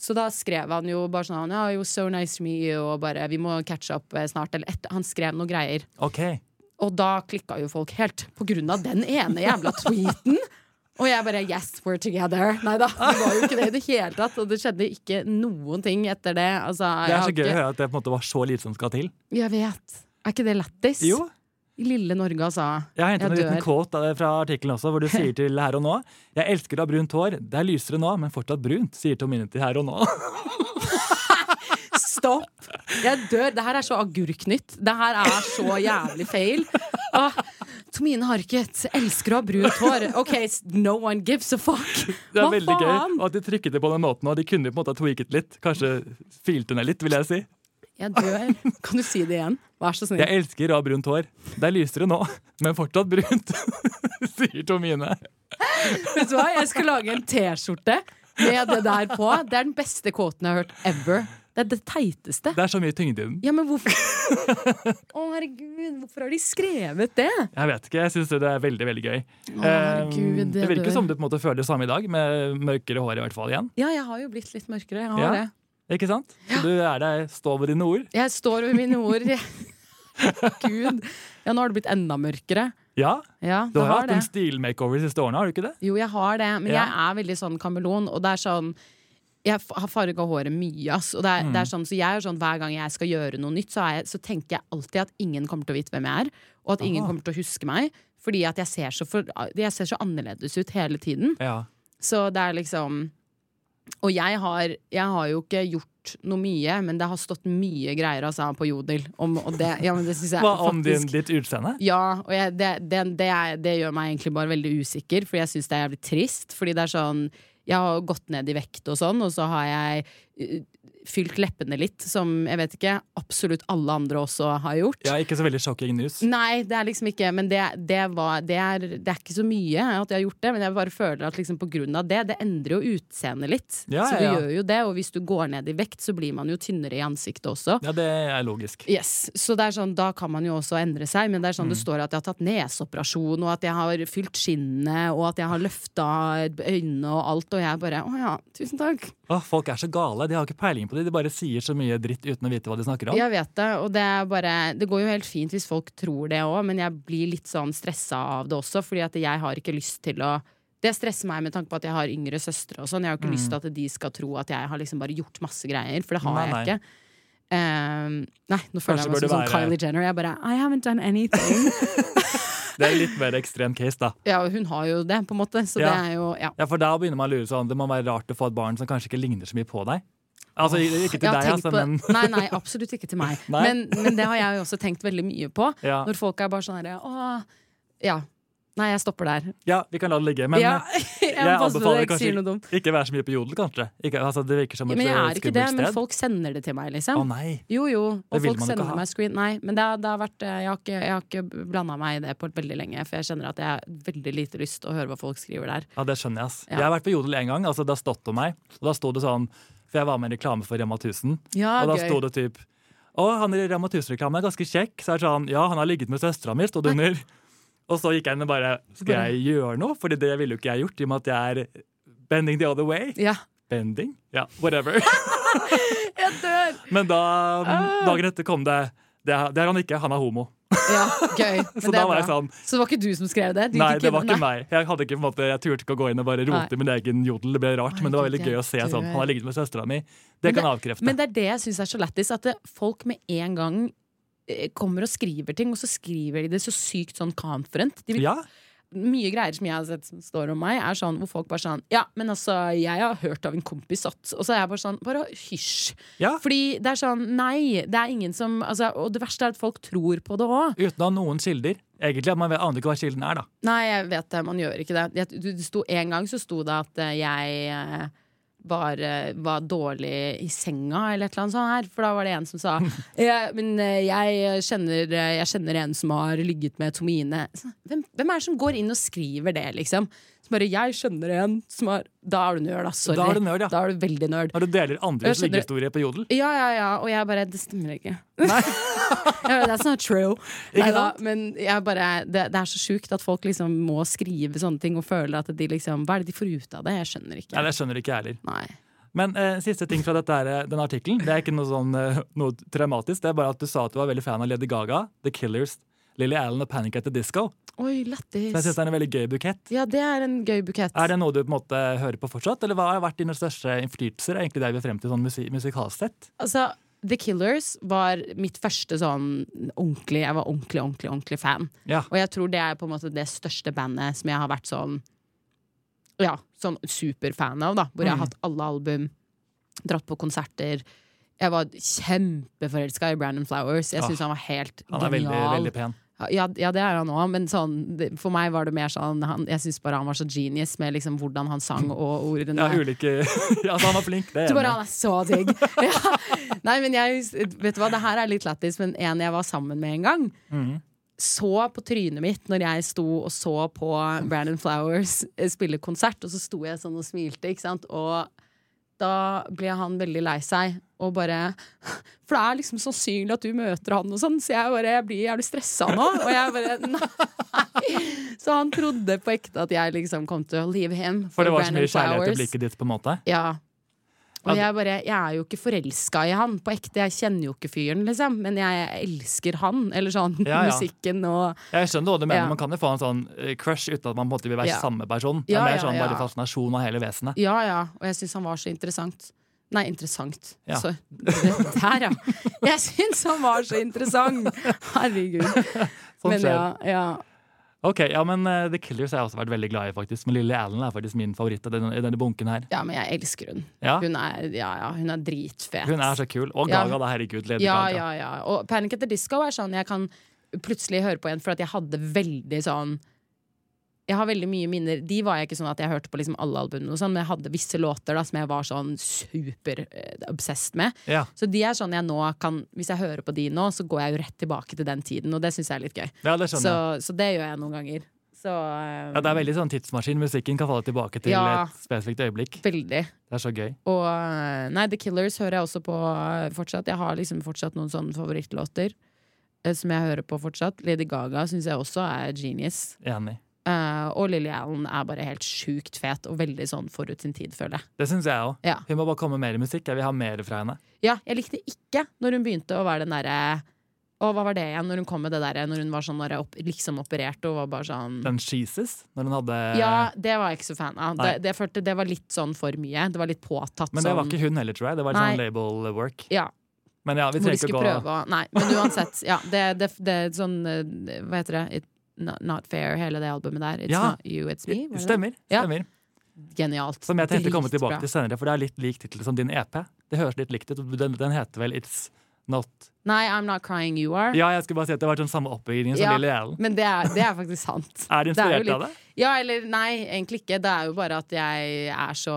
Så da skrev han jo bare sånn Ja, you're so nice to meet you, og bare Vi må catche up eh, snart. Eller etter, han skrev noen greier. Ok. Og da klikka jo folk helt. På grunn av den ene jævla tweeten. Og jeg bare Yes, we're together. Nei da, det var jo ikke det i det hele tatt. Og det skjedde ikke noen ting etter det. Altså, Det er så gøy å høre at det på en måte var så lite som skal til. Jeg vet. Er ikke det lættis? Jo, lille Norge, altså. Jeg har hentet en liten quote fra artikkelen også, hvor du sier til Her og nå Jeg elsker å ha brunt hår. Det er lysere nå, men fortsatt brunt, sier Tominity Her og nå. Stopp! Jeg dør. Det her er så agurknytt. Det her er så jævlig feil. Ah, Tomine Harket elsker å ha brunt hår. OK, no one gives a fuck. Det er veldig gøy. at de trykket det på den måten, og de kunne på en måte tweaket litt. Kanskje filte ned litt, vil jeg si. Jeg dør. Kan du si det igjen? Vær så snill. Jeg elsker å ha brunt hår. Det er lysere nå, men fortsatt brunt, sier Tomine. Vet du hva? Jeg skal lage en T-skjorte med det der på. Det er den beste kåten jeg har hørt ever. Det er det teiteste. Det er så mye tyngde i den. Ja, men hvorfor Å, herregud, hvorfor har de skrevet det? Jeg vet ikke, jeg syns det er veldig veldig gøy. Å, herregud, det, det virker dør. som du på en måte føler det samme i dag, med mørkere hår i hvert fall igjen. Ja, jeg har jo blitt litt mørkere. Jeg har Ja. det. Ikke sant? Så du er der, står ved dine ord. Jeg står ved mine ord. Gud. Ja, nå har det blitt enda mørkere. Ja, Ja, du har har hatt det. en stilmakeover de siste årene, har du ikke det? Jo, jeg har det, men Ja. jeg er veldig sånn kameleon, og det er sånn jeg har farga håret mye, ass. Og det er, Mm. det er sånn, så jeg er sånn, Hver gang jeg skal gjøre noe nytt, så, jeg, så tenker jeg alltid at ingen kommer til å vite hvem jeg er. Og at ingen Aha. kommer til å huske meg. Fordi at jeg ser så, for, jeg ser så annerledes ut hele tiden. Ja. Så det er liksom Og jeg har, jeg har jo ikke gjort noe mye, men det har stått mye greier altså, på Jodel. Om, det, ja, men det jeg Hva om din, ditt utseende? ja, og jeg, det, det, det, er, det gjør meg egentlig bare veldig usikker, fordi jeg syns det er jævlig trist. Fordi det er sånn Jeg har gått ned i vekt og sånn, og så har jeg fylt leppene litt, som jeg vet ikke, absolutt alle andre også har gjort. Ja, Ikke så veldig shocking news. Nei, det er liksom ikke Men det, det, var, det, er, det er ikke så mye at jeg har gjort det, men jeg bare føler at liksom på grunn av det, det endrer jo utseendet litt. Ja, så du ja, gjør jo det, og hvis du går ned i vekt, så blir man jo tynnere i ansiktet også. Ja, det er logisk. Yes, så det er sånn, Da kan man jo også endre seg, men det er sånn det Mm. står at jeg har tatt neseoperasjon, og at jeg har fylt skinnet, og at jeg har løfta øynene og alt, og jeg bare å ja, tusen takk. Åh, folk er så gale. De har ikke peiling på dem. De bare sier så mye dritt uten å vite hva de snakker om. Jeg vet det, og det bare Det går jo helt fint hvis folk tror det òg, men jeg blir litt sånn stressa av det også, fordi at jeg har ikke lyst til å det stresser meg med tanke på at jeg har yngre søstre. og sånn Jeg har ikke ikke lyst til at de skal tro at jeg har liksom bare gjort masse greier, for det har Mm. Nei, jeg nei. ikke. Um, nei, nå føler Kanskje jeg meg som sånn være- Kylie Jenner. Jeg bare I haven't done anything. Det er litt mer ekstrem case, da. Ja, hun har jo det, på en måte. Så Ja. det jo Ja. Ja, For da begynner man å lure sånn Det må være rart å få et barn som kanskje ikke ligner så mye på deg. Altså, ikke til deg, altså, men Nei, nei, absolutt ikke til meg. Men, men det har jeg jo også tenkt veldig mye på. ja. Når folk er bare sånn herre Å, ja. Nei, jeg stopper der. ja, vi kan la det ligge. Men ja, eh, jeg jeg anbefaler ikke kanskje sier ikke være så mye på jodel, kanskje. Ikke, altså, det virker som et men jeg eh, er ikke det, sted. men folk sender det til meg, Å liksom. nei. Jo, jo. Det Og vil folk ikke sender meg screen. Nei, men det det har vært eh, Jeg har ikke, jeg har ikke blanda meg i det på veldig lenge, for jeg kjenner at jeg har veldig lite lyst til å høre hva folk skriver der. Ja, det skjønner jeg. ass. Ja. Jeg har vært på jodel en gang. altså Det har stått om meg. Og da sto det sånn For jeg var med i reklame for Rema 1000. Ja, Og da sto det typ Å, han i Rema 1000-reklamen er ganske kjekk. Så er det sånn Ja, han har ligget med søstera mi, sto det under. Og så gikk jeg inn og bare Skal jeg gjøre noe? Fordi det ville jo ikke jeg gjort, i og med at jeg er bending the other way. Ja. Bending? Ja, whatever. Jeg dør! Men da, Ah. dagen etter kom det det det er han ikke, han er homo. Ja, gøy. Men Så da var jeg sånn Så det var ikke du som skrev det? Nei, det var ikke Nei. meg. Jeg, hadde ikke, på en måte, jeg turte ikke å gå inn og bare rote i min egen jodel. Det ble rart, nei, men det var veldig gøy å se sånn. Han har ligget med søstera mi. Men Det kan det, avkrefte. Men det er det jeg syns er så lættis, at det, folk med en gang eh, kommer og skriver ting, og så skriver de det så sykt sånn confident. De, ja, Mye greier som jeg har sett som står om meg, er sånn hvor folk bare sånn Ja, men altså, jeg har hørt av en kompis at Og så er jeg bare sånn Bare hysj. ja. Fordi det er sånn Nei, det er ingen som altså, Og det verste er at folk tror på det òg. Uten å ha noen kilder. Egentlig, Man vet- aner ikke hva kilden er, da. Nei, jeg vet det. Man gjør ikke det. Jeg, du- du sto, en gang så sto det at eh, jeg eh, var, eh, var dårlig i senga, eller et eller annet sånt her. For da var det en som sa ja, Men eh, jeg kjenner, eh, jeg kjenner en som har ligget med Tomine. Hvem, hvem er det som går inn og skriver det, liksom? Bare jeg skjønner en som har Da er du nerd, da. Sorry. Da er du nerd, ja. Da er du veldig nerd. Når du deler andres liggehistorie på jodel. Ja, ja, ja. Og jeg bare Det stemmer ikke. Nei. Ja, That's not true. Ikke sant? men jeg bare, det, det er så sjukt at folk liksom må skrive sånne ting og føler at de liksom Hva er det de får ut av det? Jeg skjønner ikke. Nei, det skjønner ikke jeg heller. Nei. Men eh, siste ting fra dette eh, denne artikkelen. Det er ikke noe sånn eh, noe traumatisk. Det er bare at du sa at du var veldig fan av Lady Gaga, The Killers, Lily Allen og Panic at the Disco. Oi, Så jeg synes det er en veldig gøy bukett. Ja, det er en gøy bukett. Er det noe du på en måte hører på fortsatt, eller hva har vært dine største innflytelser? egentlig det vi frem til sånn musik musikalsk sett? Altså, The Killers var mitt første sånn ordentlig Jeg var ordentlig, ordentlig, ordentlig fan. Ja. Og jeg tror det er på en måte det største bandet som jeg har vært sånn Ja, sånn superfan av, da. Hvor jeg har Mm. hatt alle album, dratt på konserter. Jeg var kjempeforelska i Brandon Flowers. Jeg Ah, syns han var helt Han er veldig, genial. veldig pen. Ja, ja, det er han òg, men sånn, det, for meg var det mer sånn han, Jeg syns bare han var så genius med liksom hvordan han sang og ordene. Ja, ulike Ja, han var flink. Det er bare, han er så digg! ja. Nei, men jeg, vet du hva, det her er litt lættis, men en jeg var sammen med en gang, mm. så på trynet mitt når jeg sto og så på Brandon Flowers eh, spille konsert, og så sto jeg sånn og smilte, ikke sant, og da ble han veldig lei seg, og bare For det er liksom sannsynlig at du møter han, og sånn, så jeg bare jeg blir, Er du stressa nå? Og jeg bare Nei! Så han trodde på ekte at jeg liksom kom til å leave him For det var så mye kjærlighet i blikket ditt, på en måte. Ja. Og jeg bare, jeg er jo ikke forelska i han på ekte. Jeg kjenner jo ikke fyren, liksom. Men jeg elsker han. Eller sånn Ja, ja. musikken og Jeg skjønner hva du mener. Ja. Man kan jo få en sånn eh, crush uten at man på en måte vil være samme person. Det er mer sånn bare fascinasjon av hele vesenet. Ja, ja. Og jeg syns han var så interessant. Nei, interessant. Ja. Så, det, der, ja. Jeg syns han var så interessant! Herregud. Sånn Men ja, ja. Ok, ja, men uh, The Killers har jeg også vært veldig glad i, faktisk. Men Lille Allen er faktisk min favoritt i denne, denne bunken her. ja, men jeg elsker hun. Ja, Hun er, ja, ja, hun er dritfet. Hun er så kul. Og. Gaga, da. Herregud. Lady Ja, Gaga. ja, ja. Og Panic at the Disco er sånn jeg kan plutselig høre på igjen, for at jeg hadde veldig sånn jeg har veldig mye minner De var jeg ikke sånn at jeg hørte på liksom alle albumene, og sånn, men jeg hadde visse låter da som jeg var sånn super eh, med. Ja. Så de er sånn jeg nå kan Hvis jeg hører på de nå, så går jeg jo rett tilbake til den tiden, og det syns jeg er litt gøy. ja, det Så, så det gjør jeg noen ganger. Så um, Ja, det er veldig sånn tidsmaskin. Musikken kan falle tilbake til Ja. et spesifikt øyeblikk. veldig. Det er så gøy. Og eh, nei, The Killers hører jeg også på fortsatt. Jeg har liksom fortsatt noen sånne favorittlåter som jeg hører på fortsatt. Lady Gaga syns jeg også er genius. Enig. Eh, og Lily Allen er bare helt sjukt fet og veldig sånn forut sin tid, føler jeg. Det syns jeg òg. Ja. Hun må bare komme med mer musikk. Jeg vil ha mer fra henne. ja, jeg likte ikke når hun begynte å være den derre og hva var det igjen, når hun kom med det derre Når hun var sånn der opp, liksom operert og var bare sånn Den Jesus, når hun hadde Ja, det var jeg ikke så fan av. Det, det, følte det var litt sånn for mye. Det var litt påtatt Men det var sånn. ikke hun heller, tror jeg. Det var litt sånn label work. Ja, Men ja, vi trenger ikke å gå prøve Nei, men uansett. Ja, det, det, det er sånn eh, Hva heter det? Not, not Fair, hele det albumet der. It's Ja. not you, it's me. det det? Stemmer. Ja. stemmer. genialt. Som jeg tenkte å komme tilbake tilbake til senere, for det er litt lik tittel som din EP. Det høres litt likt ut. Den, den heter vel It's Not Nei, I'm Not Crying You Are. Ja, jeg skulle bare si at det har vært den samme oppbyggingen som Ja. Lille Ellen. Men det er, det er faktisk sant. Er du Det er inspirert litt- av det? Ja, eller nei, egentlig ikke. Det er jo bare at jeg er så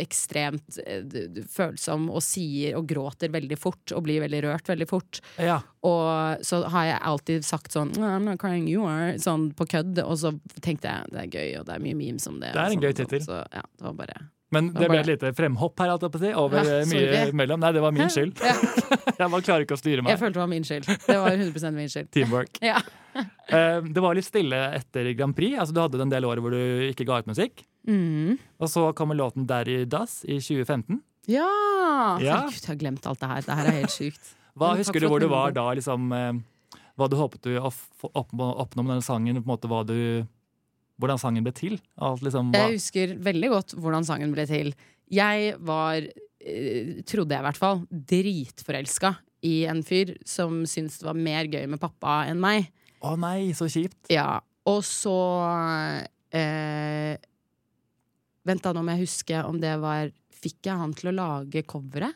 ekstremt eh, følsom og sier og gråter veldig fort og blir veldig rørt veldig fort. Ja. Og så har jeg alltid sagt sånn I'm not crying you are Sånn på kødd. Og så tenkte jeg det er gøy, og det er mye memes om det. Det er en sånn, gøy tittel. Så ja, det var bare Men Det ble et lite fremhopp her. Over Ja, mye mellom. Nei, det var min skyld. Ja, Jeg bare klarer ikke å styre meg. jeg følte det var min skyld. Det var 100% min skyld. Teamwork. Ja. Eh, Det var litt stille etter Grand Prix. Altså, du hadde en del år hvor du ikke ga ut musikk. Mm. Og så kommer låten Derry Das i 2015. Ja! Ja. Herregud, jeg har glemt alt det her. Det her er helt sjukt. Hva Husker du hvor du var da? Liksom, eh, hva du håpet du å oppnå med denne sangen? På en måte, hva du, hvordan sangen ble til? Liksom, Jeg husker veldig godt hvordan sangen ble til. Jeg var, eh, trodde jeg i hvert fall, dritforelska i en fyr som syntes det var mer gøy med pappa enn meg. Å nei, så kjipt. Ja, og så eh, Vent da, nå må jeg huske om det var Fikk jeg han til å lage coveret?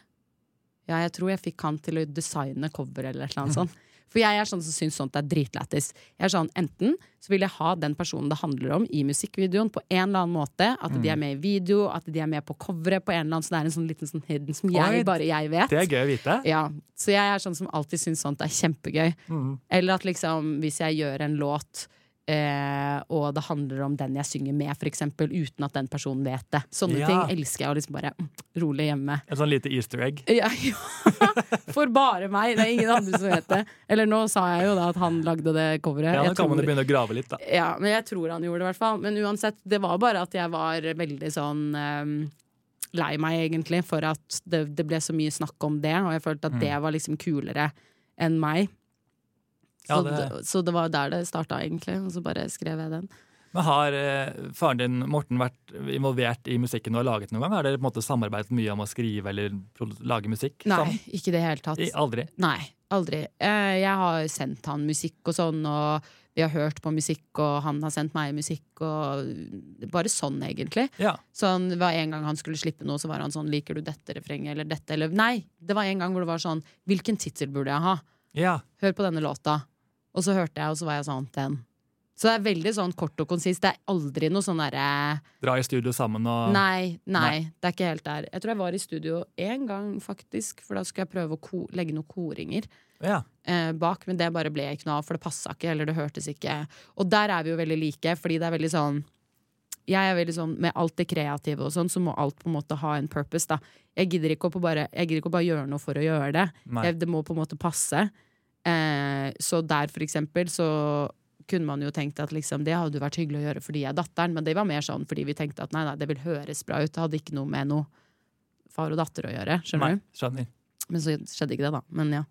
Ja, jeg tror jeg fikk han til å designe coveret eller et eller annet sånt. For jeg er sånn som syns sånt er dritlættis. Jeg er sånn, Enten så vil jeg ha den personen det handler om i musikkvideoen på en eller annen måte. At de er med i video, at de er med på coveret på en eller annen Så det er en sånn liten sånn hidden som jeg, Oi, bare jeg vet. Det er gøy å vite. Ja, Så jeg er sånn som alltid syns sånt er kjempegøy. Mm. Eller at liksom, hvis jeg gjør en låt eh, og det handler om den jeg synger med, eksempel, uten at den personen vet det. Sånne Ja. ting elsker jeg å liksom bare mm, rolig hjemme. En sånn lite easter egg. Ja, ja. For bare meg, det er ingen andre som vet det. Eller nå sa jeg jo da at han lagde det coveret. Ja, Nå kan man jo begynne å grave litt, da. ja, men jeg tror han gjorde det, i hvert fall. Men uansett, det var bare at jeg var veldig sånn um, lei meg, egentlig, for at det, det ble så mye snakk om det, og jeg følte at Mm. det var liksom kulere enn meg. Så, Ja, det- Så, så det var der det starta, egentlig, og så bare skrev jeg den. Men Har eh, faren din Morten vært involvert i musikken du har laget noen gang? Har dere på en måte samarbeidet mye om å skrive eller lage musikk? Nei, sammen? ikke i det hele tatt. I, aldri? Nei, aldri. Eh, Jeg har sendt han musikk og sånn, og vi har hørt på musikk, og han har sendt meg musikk, og bare sånn, egentlig. Ja. Sånn, det var En gang han skulle slippe noe, så var han sånn 'Liker du dette refrenget eller dette?' Eller nei, det var en gang hvor det var sånn 'Hvilken tittel burde jeg ha?' ja. Hør på denne låta. Og så hørte jeg, og så var jeg sånn 'Den'. Så det er veldig sånn kort og konsist. Det er aldri noe sånn derre Dra i studio sammen og Nei, nei, det er ikke helt der. Jeg tror jeg var i studio én gang, faktisk, for da skulle jeg prøve å legge noen koringer Ja. eh, bak, men det bare ble ikke noe av, for det passa ikke, eller det hørtes ikke Og der er vi jo veldig like, fordi det er veldig sånn jeg er veldig sånn, Med alt det kreative og sånn, så må alt på en måte ha en purpose. da Jeg gidder ikke å, på bare, jeg gidder ikke å bare gjøre noe for å gjøre det. Jeg, det må på en måte passe. Eh, så der, for eksempel, så kunne man jo tenkt at liksom, det hadde vært hyggelig å gjøre fordi jeg er datteren, men det var mer sånn fordi vi tenkte at nei, nei, det vil høres bra ut. Det hadde ikke noe med noe far og datter å gjøre. Skjønner Nei, du? skjønner. Men så skjedde ikke det, da. Men ja.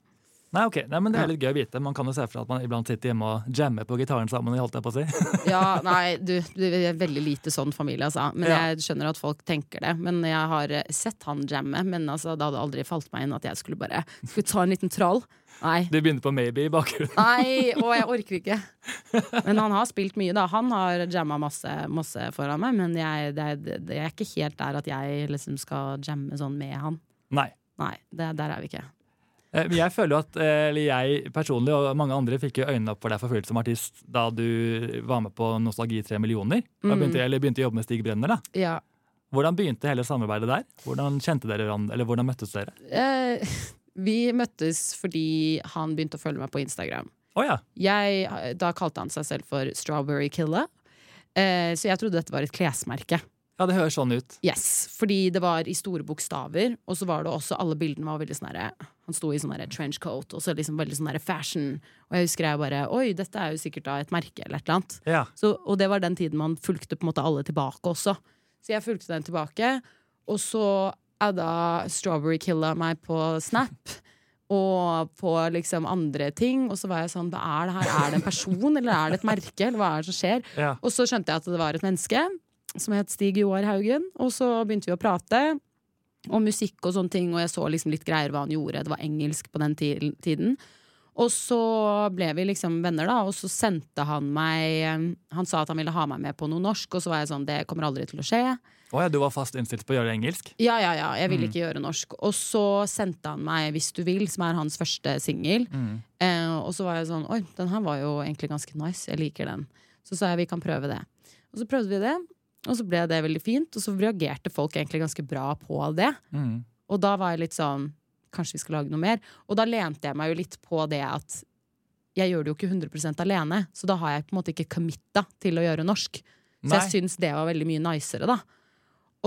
Nei, ok. Nei, men Det er litt gøy å vite. Man kan jo se for seg at man iblant sitter hjemme og jammer på gitaren sammen. holdt jeg på å si. Ja, nei, du, du er veldig lite sånn familie, altså. Men Ja. jeg skjønner at folk tenker det. Men jeg har eh, sett han jamme, men altså, det hadde aldri falt meg inn at jeg skulle bare Skulle ta en liten troll. Nei. Du begynner på Maybe i bakgrunnen. Nei, og jeg orker ikke. Men han har spilt mye, da. Han har jamma masse, masse foran meg, men jeg, det, det, jeg er ikke helt der at jeg liksom skal jamme sånn med han. Nei. Nei, det, der er vi ikke. Eh, men Jeg føler jo at eh, eller jeg personlig og mange andre fikk jo øynene opp for deg for fullt som artist da du var med på Nostalgi 3 millioner. Mm. begynte, eller begynte å jobbe med Stig Brenner. da. Ja. Hvordan begynte hele samarbeidet der? Hvordan kjente dere eller hvordan møttes dere? Eh, vi møttes fordi han begynte å følge meg på Instagram. Oh, ja. Jeg, da kalte han seg selv for Strawberry Killer. Eh, så jeg trodde dette var et klesmerke. ja, det høres sånn ut. Yes, Fordi det var i store bokstaver, og så var det også alle bildene var veldig sånn herre Han sto i sånn trenchcoat, og så liksom veldig sånn fashion. Og jeg husker jeg bare Oi, dette er jo sikkert da et merke, eller et eller annet. Ja. Så, og det var den tiden man fulgte på en måte alle tilbake også. Så jeg fulgte den tilbake, og så adda Strawberry Killa meg på Snap. Og på liksom andre ting. Og så var jeg sånn, hva er det her? Er det en person, eller er det et merke? Eller hva er det som skjer? ja. Og så skjønte jeg at det var et menneske som het Stig Joar Haugen. Og så begynte vi å prate om musikk og sånne ting, og jeg så liksom litt greier hva han gjorde. Det var engelsk på den tiden. Og så ble vi liksom venner, da, og så sendte han meg eh, Han sa at han ville ha meg med på noe norsk, og så var jeg sånn Det kommer aldri til å skje. Å ja, du var fast innstilt på å gjøre engelsk? Ja, ja, ja, jeg ville Mm. ikke gjøre norsk. Og så sendte han meg Hvis du vil, som er hans første singel. Mm. Eh, og så var jeg sånn Oi, den her var jo egentlig ganske nice. Jeg liker den. Så sa jeg vi kan prøve det. Og så prøvde vi det, og så ble det veldig fint. Og så reagerte folk egentlig ganske bra på det. Mm. Og da var jeg litt sånn Kanskje vi skal lage noe mer? Og da lente jeg meg jo litt på det at jeg gjør det jo ikke 100% alene, så da har jeg på en måte ikke committa til å gjøre norsk. Så Nei. jeg syns det var veldig mye nicere, da.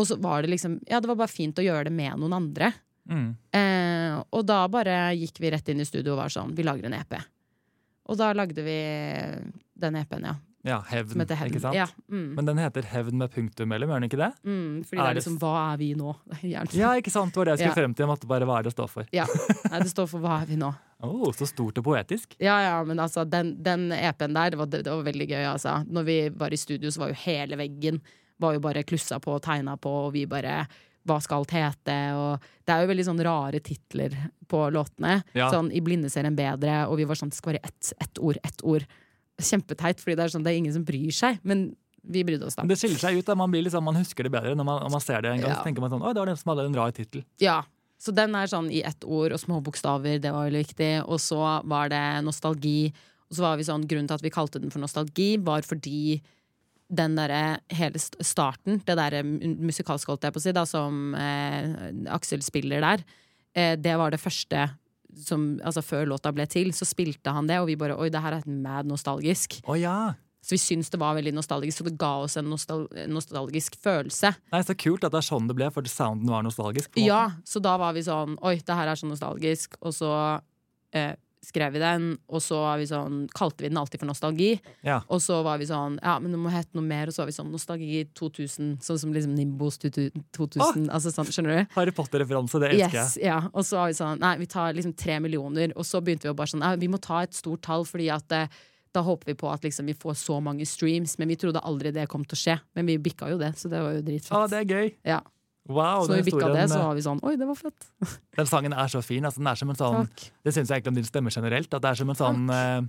Og så var det liksom Ja, det var bare fint å gjøre det med noen andre. Mm. Eh, og da bare gikk vi rett inn i studio og var sånn Vi lager en EP. Og da lagde vi den EP-en, ja. Ja, hevn, Hevn. ikke sant? Ja, mm, Men den heter Hevn med punktum mellom, gjør den ikke det? mm, fordi det Er er liksom Hva er vi nå? Gjerne. Ja, ikke sant? Det var det jeg skulle Ja. frem til. Jeg måtte bare hva er det står for. Ja. Nei, det står for Hva er vi nå? Oh, så stort og poetisk. Ja, ja, men altså, den, den EP-en der, det var, det var veldig gøy, altså. Når vi var i studio, så var jo hele veggen var jo bare klussa på og tegna på, og vi bare hva skal alt hete? Og det er jo veldig sånn rare titler på låtene. Ja. Sånn I blinde ser en bedre, og vi var sånn det skal være ett ett ord, ett ord. Kjempeteit, fordi det er sånn det er ingen som bryr seg. Men vi brydde oss, da. Men det skiller seg ut. da Man, blir liksom, man husker det bedre når man, når man ser det en gang. Ja. Så tenker man sånn Oi, det var den som hadde en rar tittel. Ja. Så den er sånn i ett ord og små bokstaver, det var veldig viktig. Og så var det nostalgi. Og så var vi sånn, Grunnen til at vi kalte den for nostalgi, var fordi den derre hele starten, det derre mu- musikalske, holdt jeg på å si, da, som eh, Aksel spiller der, eh, det var det første som Altså før låta ble til, så spilte han det, og vi bare Oi, det her er mad nostalgisk. Oh, ja! Så vi syntes det var veldig nostalgisk, så det ga oss en nostal nostalgisk følelse. Nei, Så kult at det er sånn det ble, for sounden var nostalgisk. Ja, så da var vi sånn Oi, det her er så nostalgisk. Og så eh, skrev vi den, og så vi sånn, kalte vi den alltid for Nostalgi. Ja. Og så var vi sånn Ja, men det må hete noe mer. Og så var vi sånn Nostalgi 2000, sånn som liksom Nimbos 2000. Altså sånn, skjønner du? Harry Potter-referanse, det elsker Yes, jeg. ja. Og så var vi sånn Nei, vi tar liksom tre millioner. Og så begynte vi å bare sånn ja, vi må ta et stort tall, fordi at eh, da håper vi på at liksom, vi får så mange streams. Men vi trodde aldri det kom til å skje. Men vi bikka jo det, så det var jo dritfett. Ah, det er gøy. Ja. Wow, så når vi bikka det, så eh, var vi sånn Oi, det var fett. den sangen er så fin. Altså, er sånn Det syns jeg egentlig om din stemme generelt. At det er som en sånn uh,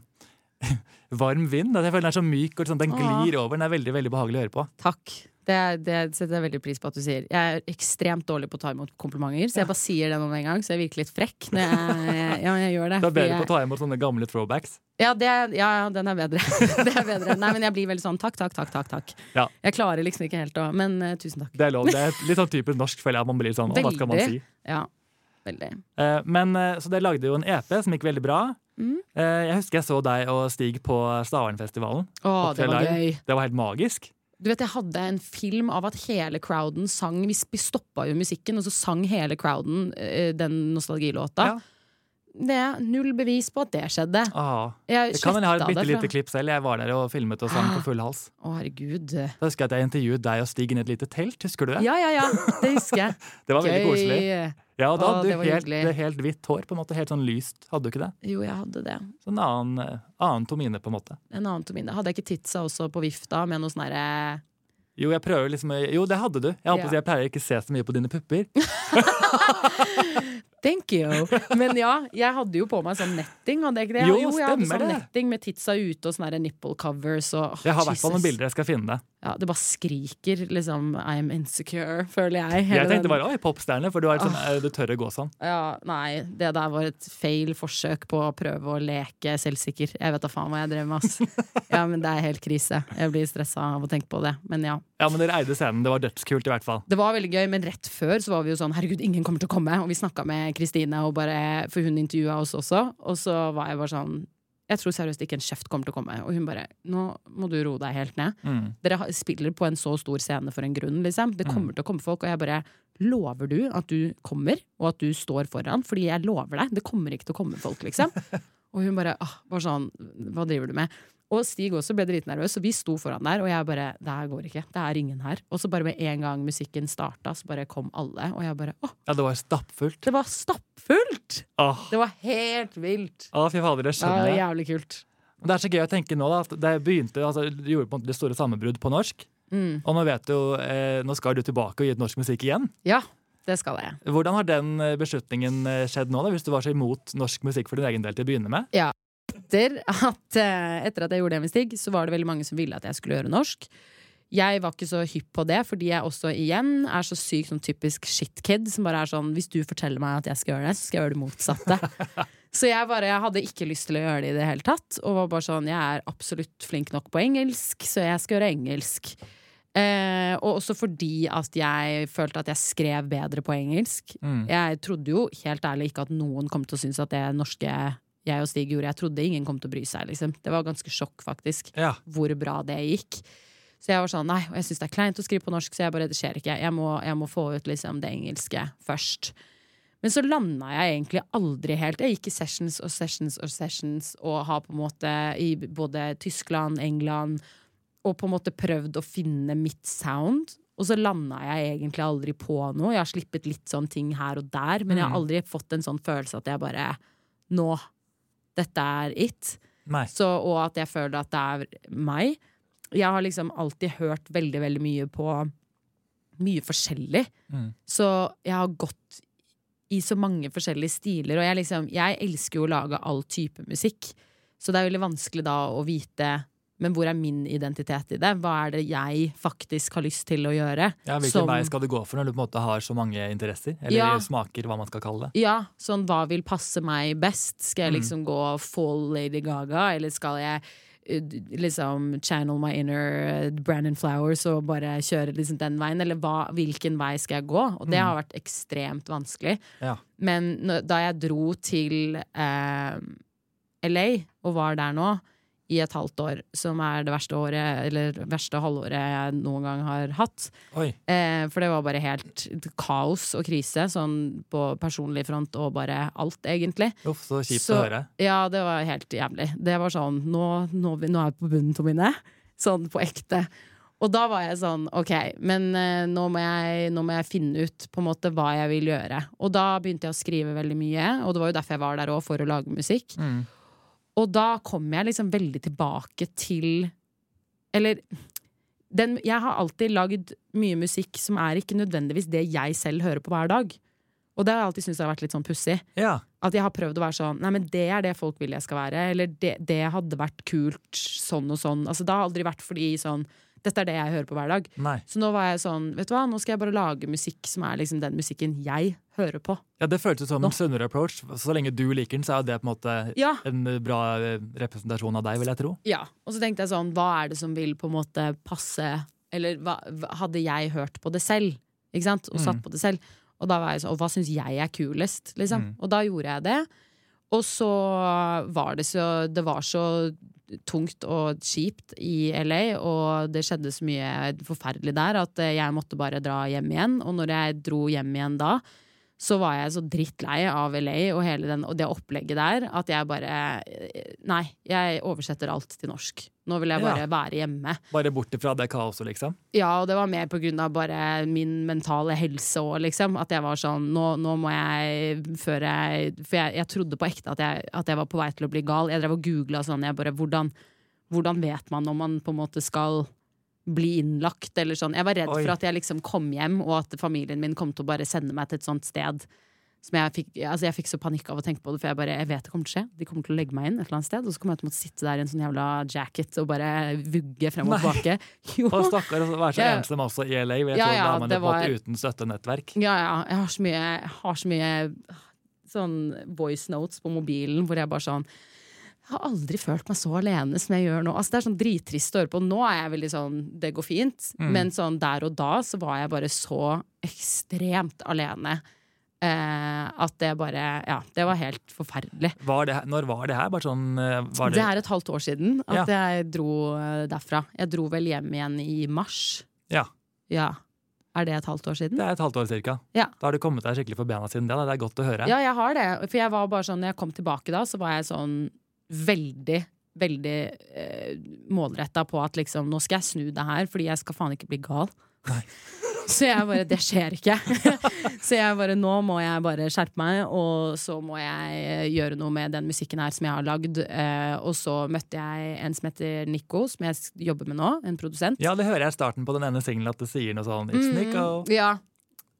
varm vind. At jeg føler Den er så myk, og sånn, den Åh. glir over. Den er veldig veldig behagelig å høre på. Takk. Det, det setter jeg veldig pris på at du sier. Jeg er ekstremt dårlig på å ta imot komplimenter, så jeg bare sier det nå med en gang, så jeg virker litt frekk. Når jeg, ja, jeg gjør det. Du er bedre på å ta imot sånne gamle throwbacks. Ja, det, ja, den er bedre. det er bedre. Nei, men jeg blir veldig sånn takk, takk, takk. takk, takk. Ja. Jeg klarer liksom ikke helt å Men uh, tusen takk. Det er lov. Det er litt sånn typisk norsk, føler jeg. Man blir sånn, og hva skal man si? Ja, veldig. Uh, men, uh, så dere lagde jo en EP som gikk veldig bra. Mm. Jeg husker jeg så deg og Stig på Stavernfestivalen. Å, det var Live. gøy. Det var helt magisk. Du vet, Jeg hadde en film av at hele crowden sang Vi vi stoppa jo musikken, og så sang hele crowden uh, den nostalgilåta. Ja. Det er null bevis på at det skjedde. Ah, Jeg kan jeg ha et bitte lite klipp selv. Jeg var der og filmet og sang på full hals. Å, herregud. Da husker jeg at jeg intervjuet deg og Stig inn i et lite telt. Husker du det? Ja, ja, ja. Det husker jeg. Det var veldig koselig. Ja, da hadde du helt, helt hvitt hår. på en måte, Helt sånn lyst. Hadde du ikke det? Jo, jeg hadde det. Sånn annen, eh, annen tomine, på en måte. En annen Tomine. Hadde jeg ikke titsa også på vifta med noe sånn herre Jo, jeg prøver liksom Jo, det hadde du. Jeg, håper, Ja. jeg pleier ikke å se så mye på dine pupper. Thank you! Men ja, jeg hadde jo på meg sånn netting, hadde jeg ikke det? Jo, jeg hadde sånn det. netting med titsa ute og sånne nipple covers og oh, Jeg har i hvert fall noen bilder. Jeg skal finne. Ja, det bare skriker liksom I'm insecure, føler jeg. Jeg tenkte bare oi, popstjerne, for du, er sånn, eh, du tør å gå sånn. Ja, nei, det der var et feil forsøk på å prøve å leke selvsikker. Jeg vet da faen hva jeg drev med, ass. Ja, men det er helt krise. Jeg blir stressa av å tenke på det. Men ja. Ja, men dere eide scenen. Det var dødskult, i hvert fall. Det var veldig gøy, men rett før så var vi jo sånn herregud, ingen kommer til å komme. Og vi snakka med Kristine, for hun intervjua oss også. Og så var jeg bare sånn Jeg tror seriøst ikke en kjeft kommer til å komme. Og hun bare Nå må du roe deg helt ned. Mm. Dere spiller på en så stor scene for en grunn, liksom. Det kommer til å komme folk. Og jeg bare Lover du at du kommer, og at du står foran? Fordi jeg lover deg, det kommer ikke til å komme folk, liksom. Og hun bare ah, bare sånn Hva driver du med? Og Stig også ble dritnervøs, så vi sto foran der, og jeg bare Det her går ikke. Det er ingen her. Og så bare med en gang musikken starta, så bare kom alle, og jeg bare Å, Ja, det var stappfullt. det var stappfullt! Åh, Det var helt vilt. Å, fy fader, det Ja, skjønner jeg. jævlig kult. Det er så gøy å tenke nå da, at det begynte, altså, du gjorde på en måte det store sammenbrudd på norsk. Mm. Og nå vet du eh, nå skal du tilbake og gi ut norsk musikk igjen. Ja. det skal jeg. Hvordan har den eh, beslutningen eh, skjedd nå, da, hvis du var så imot norsk musikk for din egen del til å begynne med? Etter at, eh, etter at jeg gjorde det med Stig, så var det veldig mange som ville at jeg skulle gjøre norsk. Jeg var ikke så hypp på det, fordi jeg også igjen er så sykt sånn typisk shitkid. Som bare er sånn hvis du forteller meg at jeg skal gjøre det, så skal jeg gjøre det motsatte. så jeg bare jeg hadde ikke lyst til å gjøre det i det hele tatt. Og var bare sånn jeg er absolutt flink nok på engelsk, så jeg skal gjøre engelsk. Eh, og også fordi at jeg følte at jeg skrev bedre på engelsk. Mm. Jeg trodde jo helt ærlig ikke at noen kom til å synes at det norske jeg og Stig gjorde, jeg trodde ingen kom til å bry seg. Liksom. Det var ganske sjokk, faktisk, Ja. hvor bra det gikk. Så jeg var sånn, nei, og jeg syns det er kleint å skrive på norsk, så jeg bare, det skjer ikke. Jeg må, jeg må få ut liksom det engelske først. Men så landa jeg egentlig aldri helt. Jeg gikk i sessions og sessions og sessions og har på en måte i både Tyskland, England og på en måte prøvd å finne mitt sound. Og så landa jeg egentlig aldri på noe. Jeg har slippet litt sånn ting her og der, men jeg har Mm. aldri fått en sånn følelse at jeg bare Nå. Dette er it. Så, og at jeg føler at det er meg. Jeg har liksom alltid hørt veldig, veldig mye på mye forskjellig. Mm. Så jeg har gått i så mange forskjellige stiler. Og jeg, liksom, jeg elsker jo å lage all type musikk. Så det er veldig vanskelig da å vite Men hvor er min identitet i det? Hva er det jeg faktisk har lyst til å gjøre? Ja, Hvilken Som- vei skal du gå for når du på en måte har så mange interesser? Eller Ja. smaker, hva man skal kalle det. Ja, sånn hva vil passe meg best? Skal jeg Mm. liksom gå full Lady Gaga, eller skal jeg eh, liksom channel my inner eh, Brandon Flowers og bare kjøre liksom den veien? Eller hva, hvilken vei skal jeg gå? Og det Mm. har vært ekstremt vanskelig. Ja. Men da jeg dro til eh, LA og var der nå i et halvt år, som er det verste året, eller verste halvåret jeg noen gang har hatt. Eh, for det var bare helt kaos og krise, sånn på personlig front og bare alt, egentlig. Uff, så kjipt Så- å høre. Ja, det var helt jævlig. Det var sånn Nå, nå, nå er jeg på bunnen, Tomine. Sånn på ekte. Og da var jeg sånn OK, men eh, nå, må jeg, nå må jeg finne ut på en måte hva jeg vil gjøre. Og da begynte jeg å skrive veldig mye, og det var jo derfor jeg var der òg, for å lage musikk. Mm. Og da kommer jeg liksom veldig tilbake til Eller den, jeg har alltid lagd mye musikk som er ikke nødvendigvis det jeg selv hører på hver dag. Og det har jeg alltid syntes har vært litt sånn pussig. Ja. At jeg har prøvd å være sånn Nei, men det er det folk vil jeg skal være. Eller det, det hadde vært kult sånn og sånn. Altså, det har aldri vært fordi sånn Dette er det jeg hører på hver dag. Nei. Så nå var jeg sånn Vet du hva, nå skal jeg bare lage musikk som er liksom den musikken jeg hører på. Ja, Det føltes som Nå. en sunnere approach. Så lenge du liker den, så er det på en måte Ja, en bra eh, representasjon av deg, vil jeg tro. Ja, og så tenkte jeg sånn, hva er det som vil på en måte passe Eller hva, hadde jeg hørt på det selv? Ikke sant? Og satt Mm. på det selv. Og da var jeg sånn, og hva syns jeg er kulest? Liksom. Mm. Og da gjorde jeg det. Og så var det så Det var så tungt og kjipt i LA, og det skjedde så mye forferdelig der at jeg måtte bare dra hjem igjen. Og når jeg dro hjem igjen da, så var jeg så drittlei av LA og, hele den, og det opplegget der at jeg bare Nei, jeg oversetter alt til norsk. Nå vil jeg bare Ja. være hjemme. Bare bort ifra det kaoset, liksom. Ja, og det var mer på grunn av bare min mentale helse òg, liksom. At jeg var sånn Nå, nå må jeg før jeg For jeg, jeg trodde på ekte at jeg, at jeg var på vei til å bli gal. Jeg drev og googla sånn. Jeg bare hvordan, hvordan vet man om man på en måte skal bli innlagt, eller sånn. Jeg var redd Oi. for at jeg liksom kom hjem, og at familien min kom til å bare sende meg til et sånt sted. Som jeg fikk, altså jeg fikk så panikk av å tenke på det, for jeg bare, jeg vet det kommer til å skje. De kommer til å legge meg inn et eller annet sted, og så kommer jeg til å måtte sitte der i en sånn jævla jacket og bare vugge frem og tilbake. Jo. Og stakkar å være så Ja. ensom også i LA. Jeg Ja, ja, da er man det på var- uten støttenettverk. Ja, ja. Jeg har så mye, jeg har så mye sånn voice notes på mobilen hvor jeg bare sånn jeg har aldri følt meg så alene som jeg gjør nå. Altså, det er sånn drittrist å høre på. Nå er jeg veldig sånn Det går fint. Mm. Men sånn der og da så var jeg bare så ekstremt alene. Eh, at det bare Ja, det var helt forferdelig. Var det, når var det her? Bare sånn, eh, var Det det, er et halvt år siden at jeg dro eh, derfra. Jeg dro vel hjem igjen i mars. Ja. Ja. Er det et halvt år siden? det er et halvt år cirka. Ja. Da har du kommet deg skikkelig for bena siden det. Det er godt å høre. Ja, jeg har det. For jeg var bare sånn, når jeg kom tilbake da, så var jeg sånn veldig, veldig eh, målretta på at liksom, nå skal jeg snu det her, fordi jeg skal faen ikke bli gal. Nei. Så jeg bare, det skjer ikke. så jeg bare, nå må jeg bare skjerpe meg, og så må jeg eh, gjøre noe med den musikken her som jeg har lagd. Eh, og så møtte jeg en som heter Nico, som jeg jobber med nå, en produsent. Ja, det hører jeg i starten på den ene singelen at det sier noe sånn It's Mm, Nico. Ja.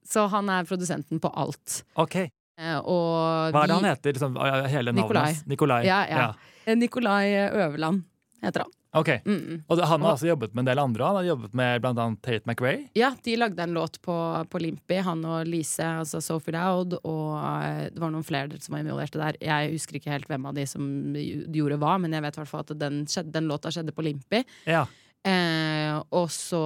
Så han er produsenten på alt. Ok. Eh, og Hva er det han heter? Liksom, hele navnet Nikolai. Nikolai. Ja, ja. ja. Nikolai Øverland heter han. Ok. Mm. Og han har også jobbet med en del andre. Han har jobbet med blant annet Tate McRae. Ja, de lagde en låt på, på Limpi, han og Lise, altså Sophie Dowd, og eh, det var noen flere som var involverte der. Jeg husker ikke helt hvem av de som gjorde hva, men jeg vet i hvert fall at den, den låta skjedde på Limpi. Ja. Eh, og så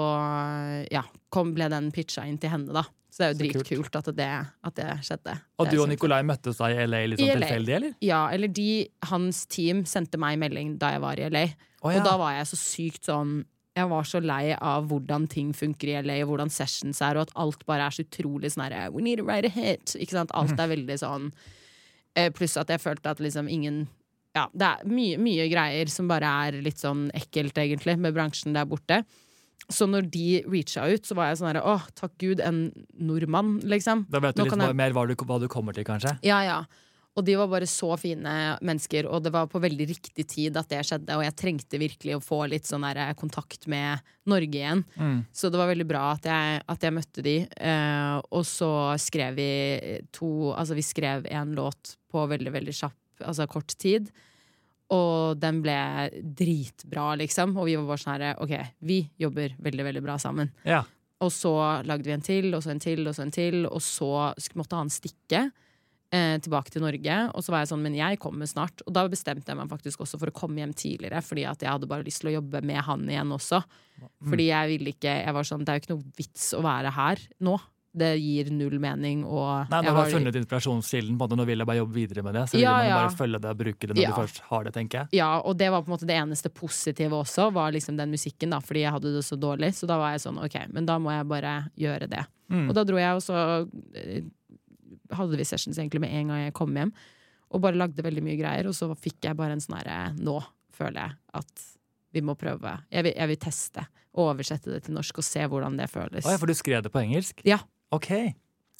ja, kom, ble den pitcha inn til henne, da. Så det er jo dritkult at det, at det skjedde. Og du og Nikolai møttes da i LA litt sånn tilfeldig, eller? Ja, eller de, hans team sendte meg melding da jeg var i LA. Oh, ja. Og da var jeg så sykt sånn Jeg var så lei av hvordan ting funker i LA, og hvordan sessions er, og at alt bare er så utrolig sånn herre We need to write a hit. Ikke sant? Alt er veldig sånn eh, Pluss at jeg følte at liksom ingen Ja, det er mye, mye greier som bare er litt sånn ekkelt, egentlig, med bransjen der borte. Så når de reacha ut, så var jeg sånn herre Å, takk Gud, en nordmann, liksom. Da vet du litt jeg- mer hva du, hva du kommer til, kanskje? Ja, ja. Og de var bare så fine mennesker, og det var på veldig riktig tid at det skjedde. Og jeg trengte virkelig å få litt sånn der kontakt med Norge igjen. Mm. Så det var veldig bra at jeg, at jeg møtte de. Eh, og så skrev vi to Altså, vi skrev en låt på veldig, veldig kjapp, altså kort tid. Og den ble dritbra, liksom. Og vi var bare sånn herre OK, vi jobber veldig, veldig bra sammen. Ja. Og så lagde vi en til, og så en til, og så en til. Og så måtte han stikke eh, tilbake til Norge. Og så var jeg sånn, men jeg kommer snart. Og da bestemte jeg meg faktisk også for å komme hjem tidligere, fordi at jeg hadde bare lyst til å jobbe med han igjen også. Fordi jeg ville ikke Jeg var sånn, det er jo ikke noe vits å være her nå. Det gir null mening, og Nei, Når du har funnet inspirasjonskilden, på en måte, nå vil jeg bare jobbe videre med det. Så vil man ja. bare følge det og bruke det når Ja. du først har det, tenker jeg. Ja, og det var på en måte det eneste positive også, var liksom den musikken, da, fordi jeg hadde det så dårlig. Så da var jeg sånn, ok, men da må jeg bare gjøre det. Mm. Og da dro jeg, og så eh, hadde vi sessions egentlig med en gang jeg kom hjem. Og bare lagde veldig mye greier, og så fikk jeg bare en sånn herre Nå føler jeg at vi må prøve. Jeg vil, jeg vil teste og oversette det til norsk og se hvordan det føles. Å ja, for du skrev det på engelsk? Ja. Ok.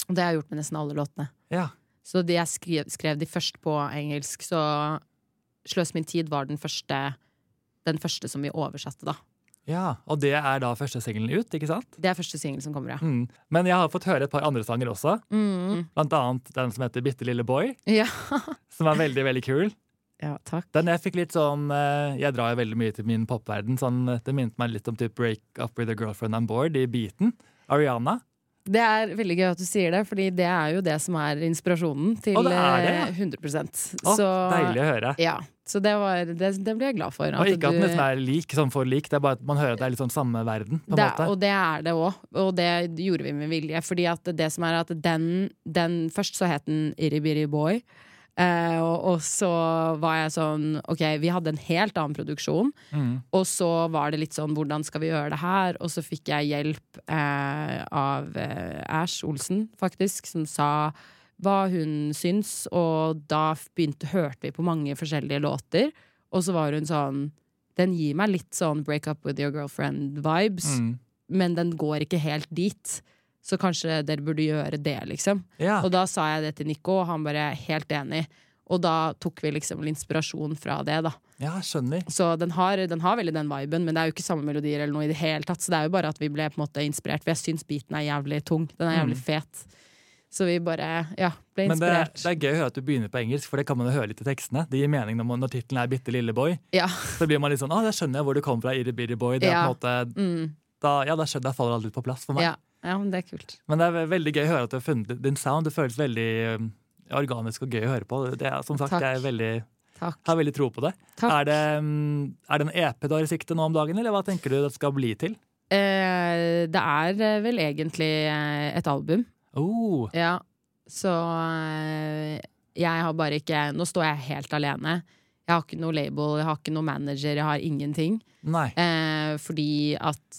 Og det har jeg gjort med nesten alle låtene. Ja. Så de jeg skrev, skrev de først på engelsk, så Sløs min tid var den første, den første som vi oversatte, da. ja. Og det er da første singelen ut, ikke sant? Det er første singelen som kommer, ja. Mm. Men jeg har fått høre et par andre sanger også. Mm. Blant annet den som heter Bitte lille boy, Ja. som er veldig, veldig kul. ja, takk. Den jeg fikk litt sånn eh, Jeg drar jo veldig mye til min popverden. Sånn, eh, det minnet meg litt om typ Break Up With A Girlfriend On Board i Beaten. Ariana. Det er veldig gøy at du sier det, Fordi det er jo det som er inspirasjonen til Å, det er det, eh, 100 Å, Så Deilig å høre. Ja, så det, var, det, det blir jeg glad for. Og ikke at den er lik, sånn for lik, det er bare at man hører at det er litt sånn samme verden. på en det, måte. og det er det òg, og det gjorde vi med vilje. Fordi at det som er at den, den Først så het den Iribiri Boy. Eh, og, og så var jeg sånn OK, vi hadde en helt annen produksjon. Mm. Og så var det litt sånn hvordan skal vi gjøre det her? Og så fikk jeg hjelp eh, av eh, Ash Olsen, faktisk, som sa hva hun syns. Og da begynte, hørte vi på mange forskjellige låter. Og så var hun sånn Den gir meg litt sånn break up with your girlfriend-vibes, Mm. men den går ikke helt dit. Så kanskje dere burde gjøre det, liksom. Ja. Og da sa jeg det til Nico, og han bare helt enig. Og da tok vi liksom inspirasjon fra det, da. ja, skjønner. Så den har, den har veldig den viben, men det er jo ikke samme melodier eller noe i det hele tatt. Så det er jo bare at vi ble på en måte inspirert, for jeg syns beaten er jævlig tung. Den er jævlig fet. Så vi bare, ja, ble inspirert. Men det, det er gøy å høre at du begynner på engelsk, for det kan man jo høre litt i tekstene. Det gir mening når, man- når tittelen er Bitte lille boy. Ja. Så blir man litt sånn Å, da skjønner jeg hvor du kommer fra, Irre Birre boy. Det er Ja. på en måte Mm, da, Ja, da skjønner jeg faller alt litt på plass for meg. ja. Ja, men det er kult. Men det er veldig gøy å høre at du har funnet din sound. Det føles veldig um, organisk og gøy å høre på. Det er, som sagt, Takk. jeg er veldig, har veldig tro på det. Er det, um, er det en EP du har i sikte nå om dagen, eller hva tenker du det skal bli til? Eh, det er eh, vel egentlig eh, et album. Oh, Ja. Så eh, jeg har bare ikke Nå står jeg helt alene. Jeg har ikke noe label, jeg har ikke noe manager, jeg har ingenting. Eh, fordi at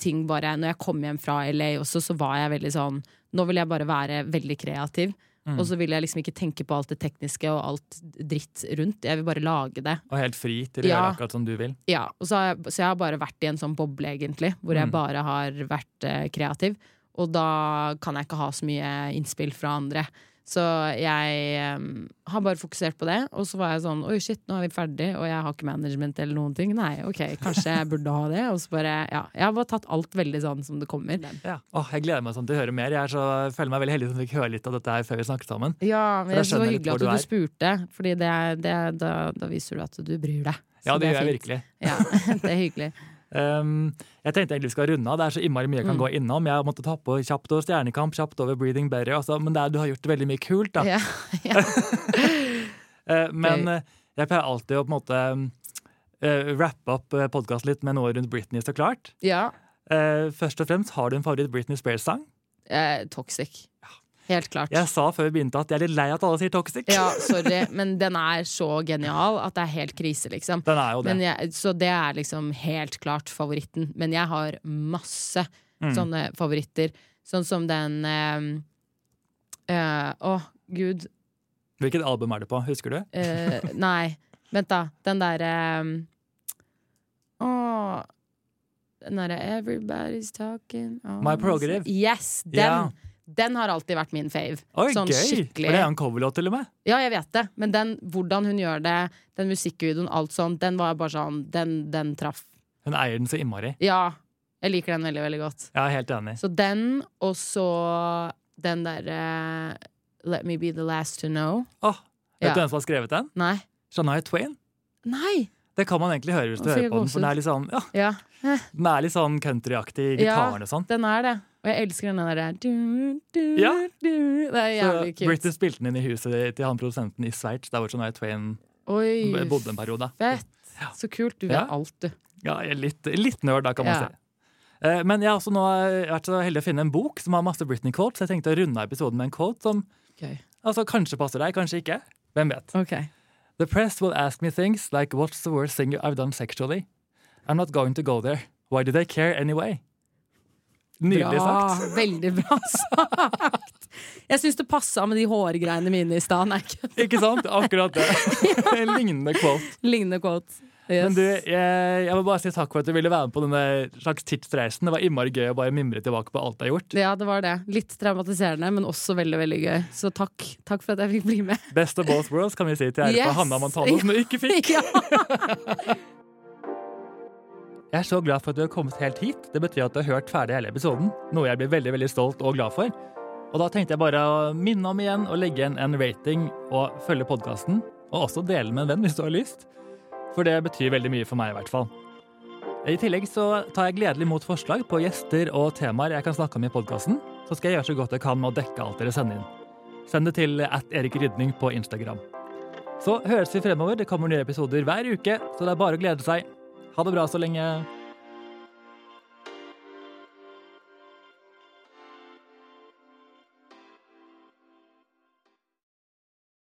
ting bare Når jeg kom hjem fra LA også, så var jeg veldig sånn Nå vil jeg bare være veldig kreativ. Mm. Og så vil jeg liksom ikke tenke på alt det tekniske og alt dritt rundt. Jeg vil bare lage det. Og helt fri til å Ja. gjøre akkurat som du vil. Ja, jeg, så jeg har bare vært i en sånn boble, egentlig, hvor jeg Mm. bare har vært eh, kreativ. Og da kan jeg ikke ha så mye innspill fra andre. Så jeg um, har bare fokusert på det. Og så var jeg sånn Oi, shit, nå er vi ferdig, og jeg har ikke management eller noen ting. Nei, ok, kanskje jeg burde ha det. Og så bare Ja. Jeg har bare tatt alt veldig sånn som det kommer. Ja. Åh, jeg gleder meg sånn til å høre mer. Jeg er så, føler meg veldig heldig som fikk høre litt av dette her før vi snakket sammen. Ja, men jeg synes det var hyggelig at du du, spurte, Fordi det, er- det, da, da viser du at du bryr deg. Ja, det, det er gjør jeg virkelig. Ja, det er hyggelig. Um, jeg tenkte egentlig vi skal runde av. Det er så innmari mye jeg kan Mm. gå innom. Jeg måtte ta på kjapt over Stjernekamp, kjapt over Breathing Better. Altså, men er, du har gjort veldig mye kult, da. Ja, ja. uh, men eh, jeg pleier alltid å på en måte uh, rappe opp uh, podkasten litt med noe rundt Britney, så klart. ja. Eh, først og fremst, har du en favoritt Britney Spears-sang? Eh, toxic. Helt klart. Jeg sa før vi begynte at jeg er litt lei at alle sier toxic. Ja, sorry, men den er så genial at det er helt krise, liksom. Den er jo det. Men jeg, så det er liksom helt klart favoritten. Men jeg har masse Mm. sånne favoritter. Sånn som den øh, øh, Å, gud. Hvilket album er det på? Husker du? Uh, nei, vent, da. Den derre Å Den derre 'Everybody's talking oh, My Prerogative. Yes! Den, Ja. Den har alltid vært min fave. Oi, sånn gøy! skikkelig. Det er en coverlåt, til og med. Ja, jeg vet det, men den, hvordan hun gjør det, den musikkvideoen, alt sånt, den var bare sånn Den, den traff. Hun eier den så innmari. Ja, jeg liker den veldig, veldig godt. Er helt enig. Så den, og så den derre Let me be the last to know. Oh, vet Ja. du hvem som har skrevet den? Nei. Shania Twain. Nei! Det kan man egentlig høre hvis du hører på den. For den er litt sånn, ja, Ja, den er litt sånn countryaktig, Ja. gitaren og sånn. den er det. Og jeg elsker den der du, du, Ja. du. Det er jævlig kult. Britney spilte den inn i huset til han produsenten i Sveits, der hvor Shania Twain Oi, bodde en periode. fett. Så kult. Du vet Ja. alt, du. Ja, litt, litt nerd, da, kan man Ja. si. Eh, Men jeg har også nå vært så heldig å finne en bok som har masse Britney quotes. Jeg tenkte å runde episoden med en quote som okay. altså, kanskje passer deg, kanskje ikke. Hvem vet? Ok. The press will ask me things like what's the worst thing I've done sexually? I'm not going to go there. Why do they care anyway? Nydelig Bra. sagt. Veldig bra sagt. Jeg syns det passa med de hårgreiene mine i stad. Ikke sant? Akkurat det. En lignende quote. Lignende quote. Yes. Men du, jeg, jeg må bare si takk for at du ville være med på denne slags tidsreisen. Det var innmari gøy å bare mimre tilbake på alt du har gjort. Ja, det var det. Litt traumatiserende, men også veldig veldig gøy. Så takk. Takk for at jeg fikk bli med. Best of both worlds, kan vi si til ære Yes. for Hanna Mantano, som du ikke fikk. Ja. Jeg er så glad for at du har kommet helt hit. Det betyr at du har hørt ferdig hele episoden, noe jeg blir veldig veldig stolt og glad for. Og da tenkte jeg bare å minne om igjen å legge igjen en rating og følge podkasten. Og også dele med en venn hvis du har lyst. For det betyr veldig mye for meg, i hvert fall. I tillegg så tar jeg gledelig imot forslag på gjester og temaer jeg kan snakke om i podkasten. Så skal jeg gjøre så godt jeg kan med å dekke alt dere sender inn. Send det til at Erik Rydning på Instagram. Så høres vi fremover. Det kommer nye episoder hver uke, så det er bare å glede seg. Ha det bra så lenge.